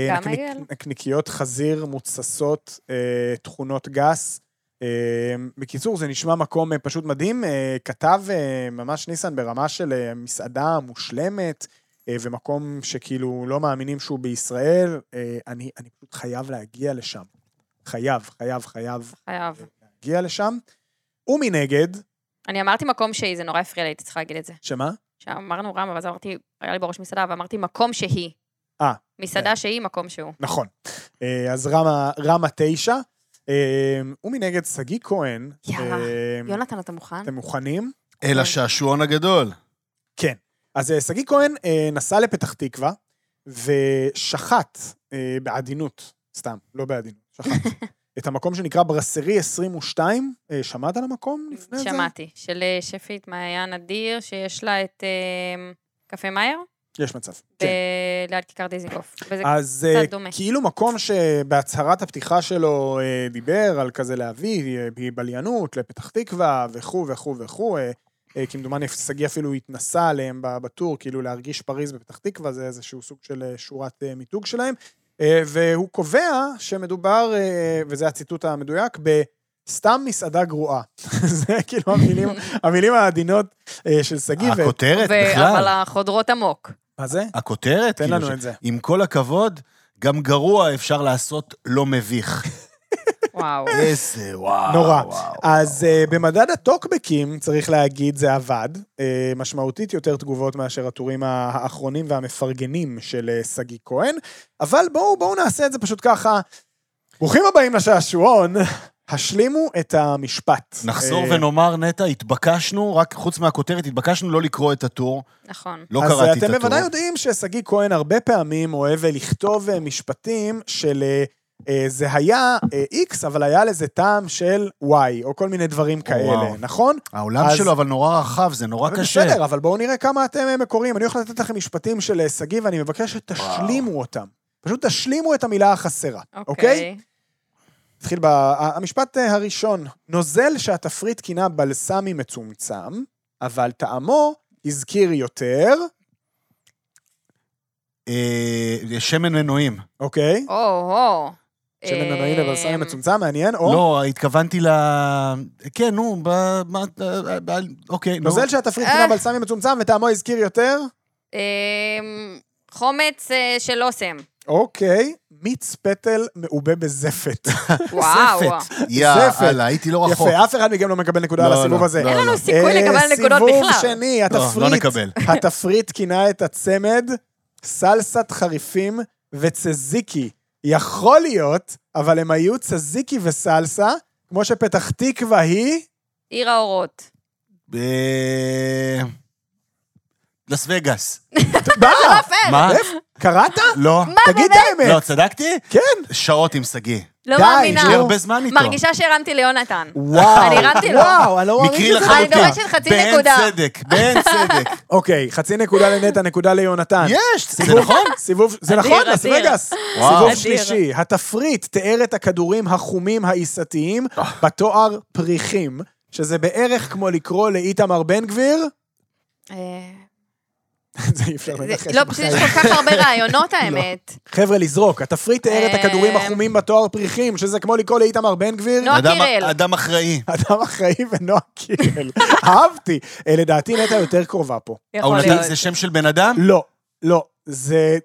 גם עגל? נקניקיות חזיר מוצסות, תכונות גס. אה, בקיצור, זה נשמע מקום אה, פשוט מדהים. אה, כתב אה, ממש ניסן ברמה של מסעדה מושלמת, ומקום שכאילו לא מאמינים שהוא בישראל. אני אני פשוט חייב להגיע לשם. חייב, חייב, חייב חייב. להגיע לשם. ומנגד, אני אמרתי מקום שהיא, זה נורא הפריע לי, הייתי צריכה להגיד את זה. שמה? שאמרנו רמה, ואז אמרתי, היה לי בראש מסעדה, ואמרתי מקום שהיא. אה, מסעדה שהיא, מקום שהוא. נכון. אז רמה, רמה תשע. אה, ומנגד, שגיא כהן. יאללה. אה, יונתן, אתה מוכן? אתם מוכנים? אל השעשועון הגדול. כן. אז אה, שגיא כהן אה, נסע לפתח תקווה, ושחט אה, בעדינות, סתם, לא בעדינות, שחט, את המקום שנקרא ברסרי 22. אה, שמעת על המקום לפני זה? שמעתי. של שפית מעיין אדיר, שיש לה את אה, קפה מאייר, יש מצב. כן. ב- ליד כיכר דיזינגוף. וזה אז אה, קצת דומה. כאילו מקום שבהצהרת הפתיחה שלו אה, דיבר על כזה להביא אה, בליינות לפתח תקווה וכו' וכו' וכו'. אה, אה, כמדומני שגיא אפילו התנסה עליהם בטור, כאילו להרגיש פריז בפתח תקווה, זה איזשהו סוג של אה, שורת אה, מיתוג שלהם. אה, והוא קובע שמדובר, אה, וזה הציטוט המדויק, בסתם מסעדה גרועה. זה כאילו המילים, המילים העדינות אה, של שגיא. הכותרת ו- אבל בכלל. החודרות עמוק. מה זה? הכותרת, תן כאילו, לנו את זה. עם כל הכבוד, גם גרוע אפשר לעשות לא מביך. וואו. איזה וואו. נורא. וואו. אז uh, במדד הטוקבקים, צריך להגיד, זה עבד. Uh, משמעותית יותר תגובות מאשר הטורים האחרונים והמפרגנים של uh, שגיא כהן. אבל בואו, בואו נעשה את זה פשוט ככה. ברוכים הבאים לשעשועון, השלימו את המשפט. נחזור אה, ונאמר, נטע, התבקשנו, רק חוץ מהכותרת, התבקשנו לא לקרוא את הטור. נכון. לא אז קראתי את אתם הטור. בוודאי יודעים ששגיא כהן הרבה פעמים אוהב לכתוב אה, משפטים של אה, אה, זה היה אה, X, אבל היה לזה טעם של Y, או כל מיני דברים כאלה, וואו. נכון? העולם אז- שלו אבל נורא רחב, זה נורא אבל קשה. בסדר, אבל בואו נראה כמה אתם אה, מקוריים. אני הולך לתת לכם משפטים של אה, שגיא, ואני מבקש שתשלימו אותם. פשוט תשלימו את המילה החסרה, אוקיי? אוקיי. נתחיל במשפט אה, הראשון. נוזל שהתפריט כינה בלסמי מצומצם, אבל טעמו הזכיר יותר, אה, שמן מנועים. אוקיי? או-הו. שמן מנועי לבלסמי אמ, מצומצם, מעניין, או... לא, התכוונתי ל... כן, נו, ב... מה- ב- ב- אוקיי, נו. נוזל שהתפריט אה. כינה בלסמי מצומצם וטעמו הזכיר יותר, אמ, חומץ אה, של אוסם. אוקיי. מיץ פטל מעובה בזפת. וואו. זפת. יאללה. הייתי לא רחוק. יפה, אף אחד מכם לא מקבל נקודה על לא, הסיבוב לא, הזה. לא, אין לנו. סיכוי אה, לקבל נקודות סיבוב בכלל. שני, לא, התפריט. לא נקבל. התפריט כינה את הצמד סלסת חריפים וצזיקי. יכול להיות, אבל הם היו צזיקי וסלסה, כמו שפתח תקווה היא... עיר האורות. ב... לס וגאס. מה? מה? קראת? לא. תגיד את האמת. לא, צדקתי? כן. שעות עם שגיא. לא די, מאמינה. יש לי הרבה זמן איתו. מרגישה שהרמתי ליונתן. וואו. אני הרמתי לו. וואו, אני לא מאמין מקרי שזה לחלוטין. אני דורשת חצי באין נקודה. צדק, באין צדק. אוקיי, חצי נקודה לנטע, נקודה ליונתן. יש, זה סיבוב- נכון? סיבוב, זה נכון, לס אדיר. וגאס. סיבוב. שלישי, התפריט תיאר את הכדורים החומים העיסתיים בתואר פריחים, שזה בערך כמו לקרוא לאיתמר בן גביר, אה, זה אי אפשר לנחש לא, פשוט יש כל כך הרבה רעיונות, האמת. חבר'ה, לזרוק. התפריט תיאר את הכדורים אמ. החומים בתואר פריחים, שזה כמו לקרוא לאיתמר בן גביר. נועה אדם- קירל. אדם אחראי. אדם אחראי ונועה קירל. אהבתי. אה, לדעתי נטע יותר קרובה פה. יכול להיות. זה שם של בן אדם? לא, לא. זה...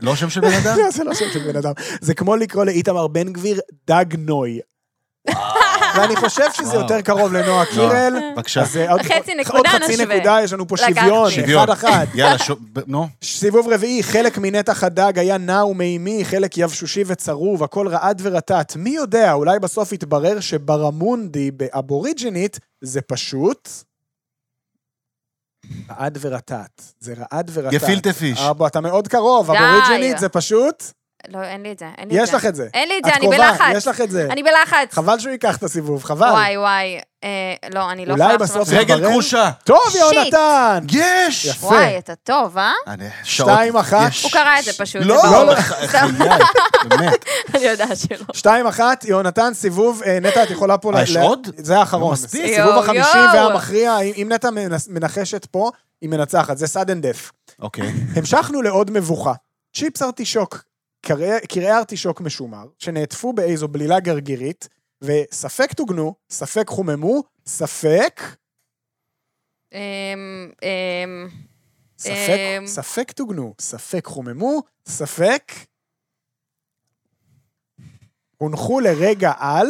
לא שם של בן אדם? לא, זה לא שם של בן אדם. זה כמו לקרוא לאיתמר בן גביר דג נוי. ואני חושב שזה. יותר קרוב לנועה קירל. בבקשה. אז אה, עוד- חצי עוד נקודה חצי נשווה. נקודה, יש לנו פה. שוויון, שוויון. אחד אחד. יאללה, נו. סיבוב רביעי, חלק מנתח הדג היה נע ומימי, חלק יבשושי וצרוב, הכל רעד ורטט. מי יודע, אולי בסוף יתברר שברמונדי באבוריג'ינית זה פשוט... רעד ורטט. זה רעד ורטט. גפילטה פיש. אתה מאוד קרוב. אבוריג'ינית זה פשוט... לא, אין לי את זה, אין לי את יש זה. לך את זה. אין לי את זה, את אני קרובה, בלחץ. יש לך את זה. אני בלחץ. חבל שהוא ייקח את הסיבוב, חבל. וואי, וואי. אה, לא, אני לא אולי יכולה בסוף עכשיו... יתברר- רגל כרושה. טוב, שיט. יהונתן! יש! יפה. וואי, אתה טוב, אה? אני- שתיים, אחת. יש- הוא קרא את זה פשוט, זה לא. לא, בחיי, באמת. אני יודעת שלא. שתיים אחת, יהונתן, סיבוב, אה, נטע, את יכולה פה... אה, יש עוד? זה האחרון. לא מספיק. סיבוב החמישי. והמכריע, אם נטע מנחשת פה, היא מנצחת, זה sudden death. אוקיי. המשכנו לעוד מבוכה. צ'יפס ארטישוק, קרעי ארטישוק משומר, שנעטפו באיזו בלילה גרגירית, וספק טוגנו, ספק חוממו, ספק, אמ, אמ, ספק, אמ. ספק טוגנו, ספק חוממו, ספק הונחו לרגע על,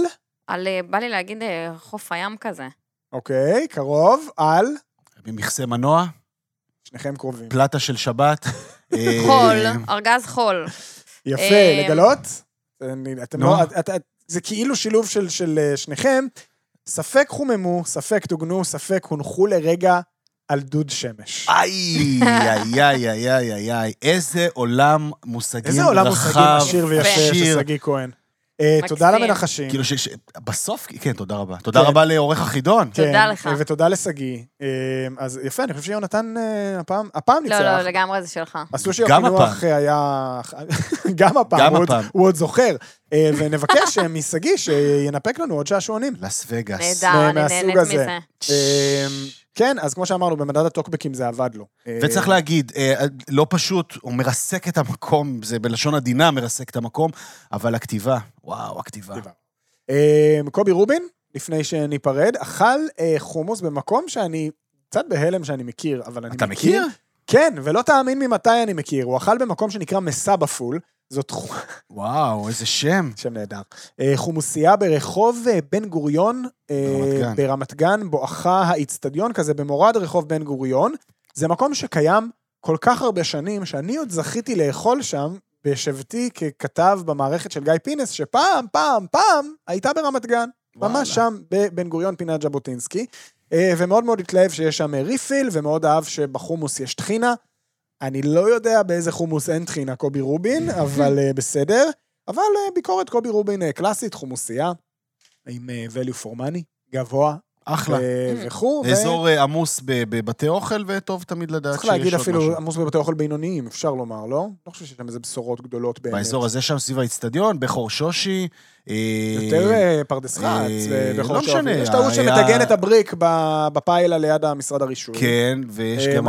על, אה, בא לי להגיד אה, חוף הים כזה. אוקיי, קרוב, על, ממכסה מנוע, שניכם קרובים. פלטה של שבת. אה, חול, ארגז חול. יפה, אה, לגלות? אני- אתם. לא, זה כאילו שילוב של, של אה, שניכם. ספק חוממו, ספק טוגנו, ספק הונחו לרגע על דוד שמש. איי, איי, איי, איי, איי, איי, איזה עולם מושגים איזה עולם מושגים רחב, עשיר ויפה. של שגיא כהן. אה. תודה למנחשים. כאילו, בסוף, כן, תודה רבה. תודה כן. רבה לעורך החידון. כן, תודה לך. אה, ותודה לשגיא. אה, אז יפה, אני חושב שיונתן אה, הפעם, הפעם ניצח. לא, לא, לגמרי זה שלך. הסושי גם הפינוח היה... גם הפעם, גם הפעם. הוא עוד זוכר. ונבקש משגיא שינפק לנו עוד שעשועונים. לס וגאס. נהדר, אני נהנית הזה. מזה. אה, כן, אז כמו שאמרנו, במדד הטוקבקים זה עבד לו. אה, וצריך להגיד, אה, לא פשוט, הוא מרסק את המקום, זה בלשון עדינה מרסק את המקום, אבל הכתיבה, וואו, הכתיבה. כתיבה. אה, קובי רובין, לפני שניפרד, אכל אה, חומוס במקום שאני קצת בהלם שאני מכיר, אבל אני אתה מכיר? כן, ולא תאמין ממתי אני מכיר. הוא אכל במקום שנקרא מסבא פול, זאת חו- וואו, איזה שם. שם נהדר. אה, חומוסייה ברחוב אה, בן גוריון, אה, ברמת גן. ברמת גן, בואכה האיצטדיון כזה, במורד רחוב בן גוריון. זה מקום שקיים כל כך הרבה שנים, שאני עוד זכיתי לאכול שם, בשבתי ככתב במערכת של גיא פינס, שפעם, פעם, פעם, הייתה ברמת גן. וואלה. ממש שם, בבן גוריון, פינת ז'בוטינסקי. ומאוד מאוד התלהב שיש שם ריפיל, ומאוד אהב שבחומוס יש טחינה. אני לא יודע באיזה חומוס אין טחינה קובי רובין, אבל אה, בסדר. אבל אה, ביקורת קובי רובין אה, קלאסית, חומוסייה, עם value for money, גבוה, אחלה. אה, וכו'. ו- אזור אה, עמוס בבתי אוכל, וטוב תמיד לדעת צריך שיש עוד להגיד משהו. אפילו עמוס בבתי אוכל בינוניים, אפשר לומר, לא? לא חושב שיש שם איזה בשורות גדולות באמת. באזור הזה שם סביב האיצטדיון, בחור שושי. אה, יותר אה, פרדס אה, רץ, ובחור לא שווי. משנה, יש את ההוא היה- שמטגן את הבריק בפיילה ליד המשרד הרישוי. כן, ויש אה, גם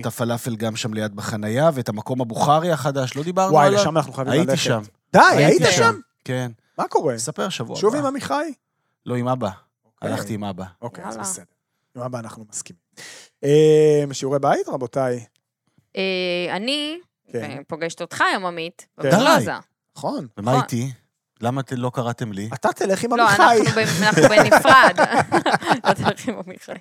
את הפלאפל גם שם ליד בחנייה, ואת המקום הבוכרי החדש, לא דיברנו וואי, עליו? לשם אנחנו חייבים ללכת. הייתי שם. די, היית הייתי שם? כן. מה קורה? ספר שבוע שוב עם. עמיחי? לא, עם אבא. הלכתי עם אבא. אוקיי, אז. בסדר. עם אבא אנחנו מסכימים. אה, שיעורי בית, רבותיי? אה, אני כן. פוגשת אותך היום, עמית, כן. בפלוזה. נכון. ומה נכון. איתי? למה אתם לא קראתם לי? אתה תלך עם לא, עמיחי. אנחנו ב- אנחנו בנפרד. אתה הולך עם עמיחי.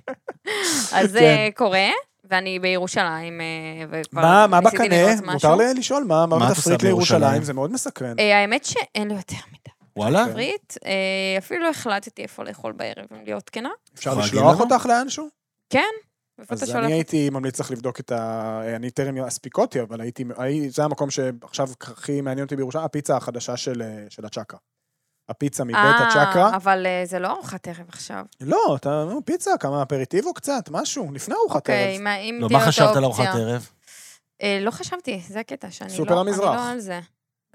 אז זה קורה, ואני בירושלים, אה, וכבר מה מה ניסיתי בקנה? לראות משהו. מותר לי לשאול? מה מה מה בתפריט עושה לירושלים? זה מאוד מסקרן. אה, האמת שאין לי יותר מדי. וואלה? תפריט, אה, אפילו החלטתי איפה לאכול בערב, אם להיות כנה. אפשר לשלוח? אותך לאנשהו? כן, אז? אני הייתי ממליץ לך לבדוק את ה... אני טרם הספיקותי, אבל הייתי... הי- זה המקום שעכשיו הכי מעניין אותי בירושלים, הפיצה החדשה של אה, של הצ'קרה. הפיצה מבית אה, הצ'קרה. אבל זה לא ארוחת ערב עכשיו. לא, אתה... נו, פיצה, כמה אפריטיבו קצת, משהו, לפני ארוחת אוקיי, ערב. מה- אם לא, תהיה מה חשבת על. ארוחת ערב? אה, לא חשבתי, זה הקטע, שאני לא... סופר המזרח. אני לא על זה.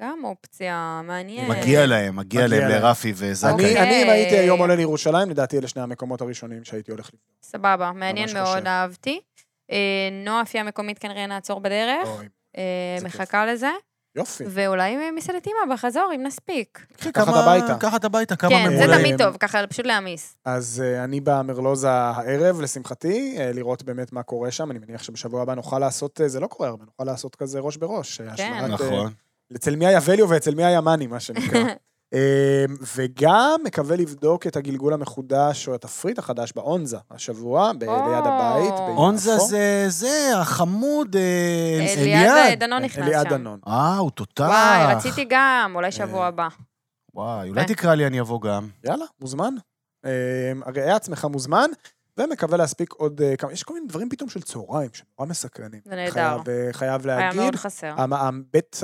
גם אופציה, מעניין. מגיע להם, מגיע מגיע להם להם. לרפי וזנקה. אני, אוקיי. אני, אם הייתי היום עולה לירושלים, לדעתי אלה שני המקומות הראשונים שהייתי הולך לבדוק. סבבה, מעניין מאוד, חושב. אהבתי. אה, נועה אפיה המקומית כנראה נעצור בדרך, אה. מחכה לזה, יופי. ואולי מסעדת אימא בחזור, אם נספיק. קחי קחת כמה- הביתה. קחת הביתה, כמה כן, זה ממולאים. תמיד טוב, ככה פשוט להעמיס. אז uh, אני במרלוזה הערב, לשמחתי, uh, לראות באמת מה קורה שם. אני מניח שבשבוע הבא נוכל לעשות, uh, זה לא קורה הרבה, נוכל לעשות כזה ראש בראש. אה, כן. אה, נכון. אצל מי היה וליו ואצל מי היה מאני, מה שנקרא. אה, וגם מקווה לבדוק את הגלגול המחודש או התפריט החדש באונזה השבוע, ב-. ליד הבית. אונזה זה, זה, החמוד, אה, אליעד אליעד. דנון נכנס אליעד שם. דנון. אה, הוא תותח. וואי, רציתי גם, אולי שבוע אה, הבא. וואי, אולי כן. תקרא לי, אני אבוא גם. יאללה, מוזמן. אה, ראה עצמך מוזמן. ומקווה להספיק עוד אה, כמה, יש כל מיני דברים פתאום של צהריים, שנורא מסקרנים. זה נהדר. חייב, אה, חייב היה להגיד. מאוד חסר. הבית,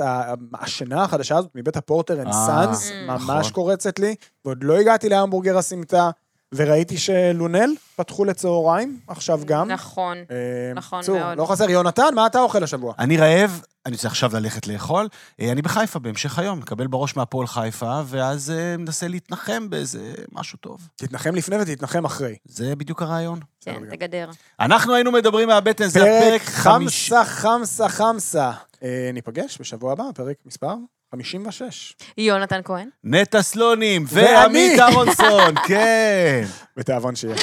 השינה החדשה הזאת מבית הפורטר and אה, sons, Mm. ממש נכון. קורצת לי, ועוד לא הגעתי להמבורגר הסמטה, וראיתי שלונל פתחו לצהריים, עכשיו גם. נכון. אה, נכון מאוד. לא חסר. יונתן, מה אתה אוכל השבוע? אני רעב, אני רוצה עכשיו ללכת לאכול. אה, אני בחיפה בהמשך היום, מקבל בראש מהפועל חיפה, ואז אה, מנסה להתנחם באיזה משהו טוב. תתנחם לפני ותתנחם אחרי. זה בדיוק הרעיון. כן. תגדיר. אנחנו היינו מדברים מהבטן, זה פרק הפרק חמיש... חמסה, חמסה, חמסה. אה, ניפגש בשבוע הבא, פרק מספר 56. יונתן כהן. נטע סלונים. ועמית אהרונסון, כן. בתיאבון שיהיה.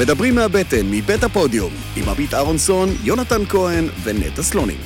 מדברים מהבטן מבית הפודיום, עם עמית אהרונסון, יונתן כהן ונטע סלונים.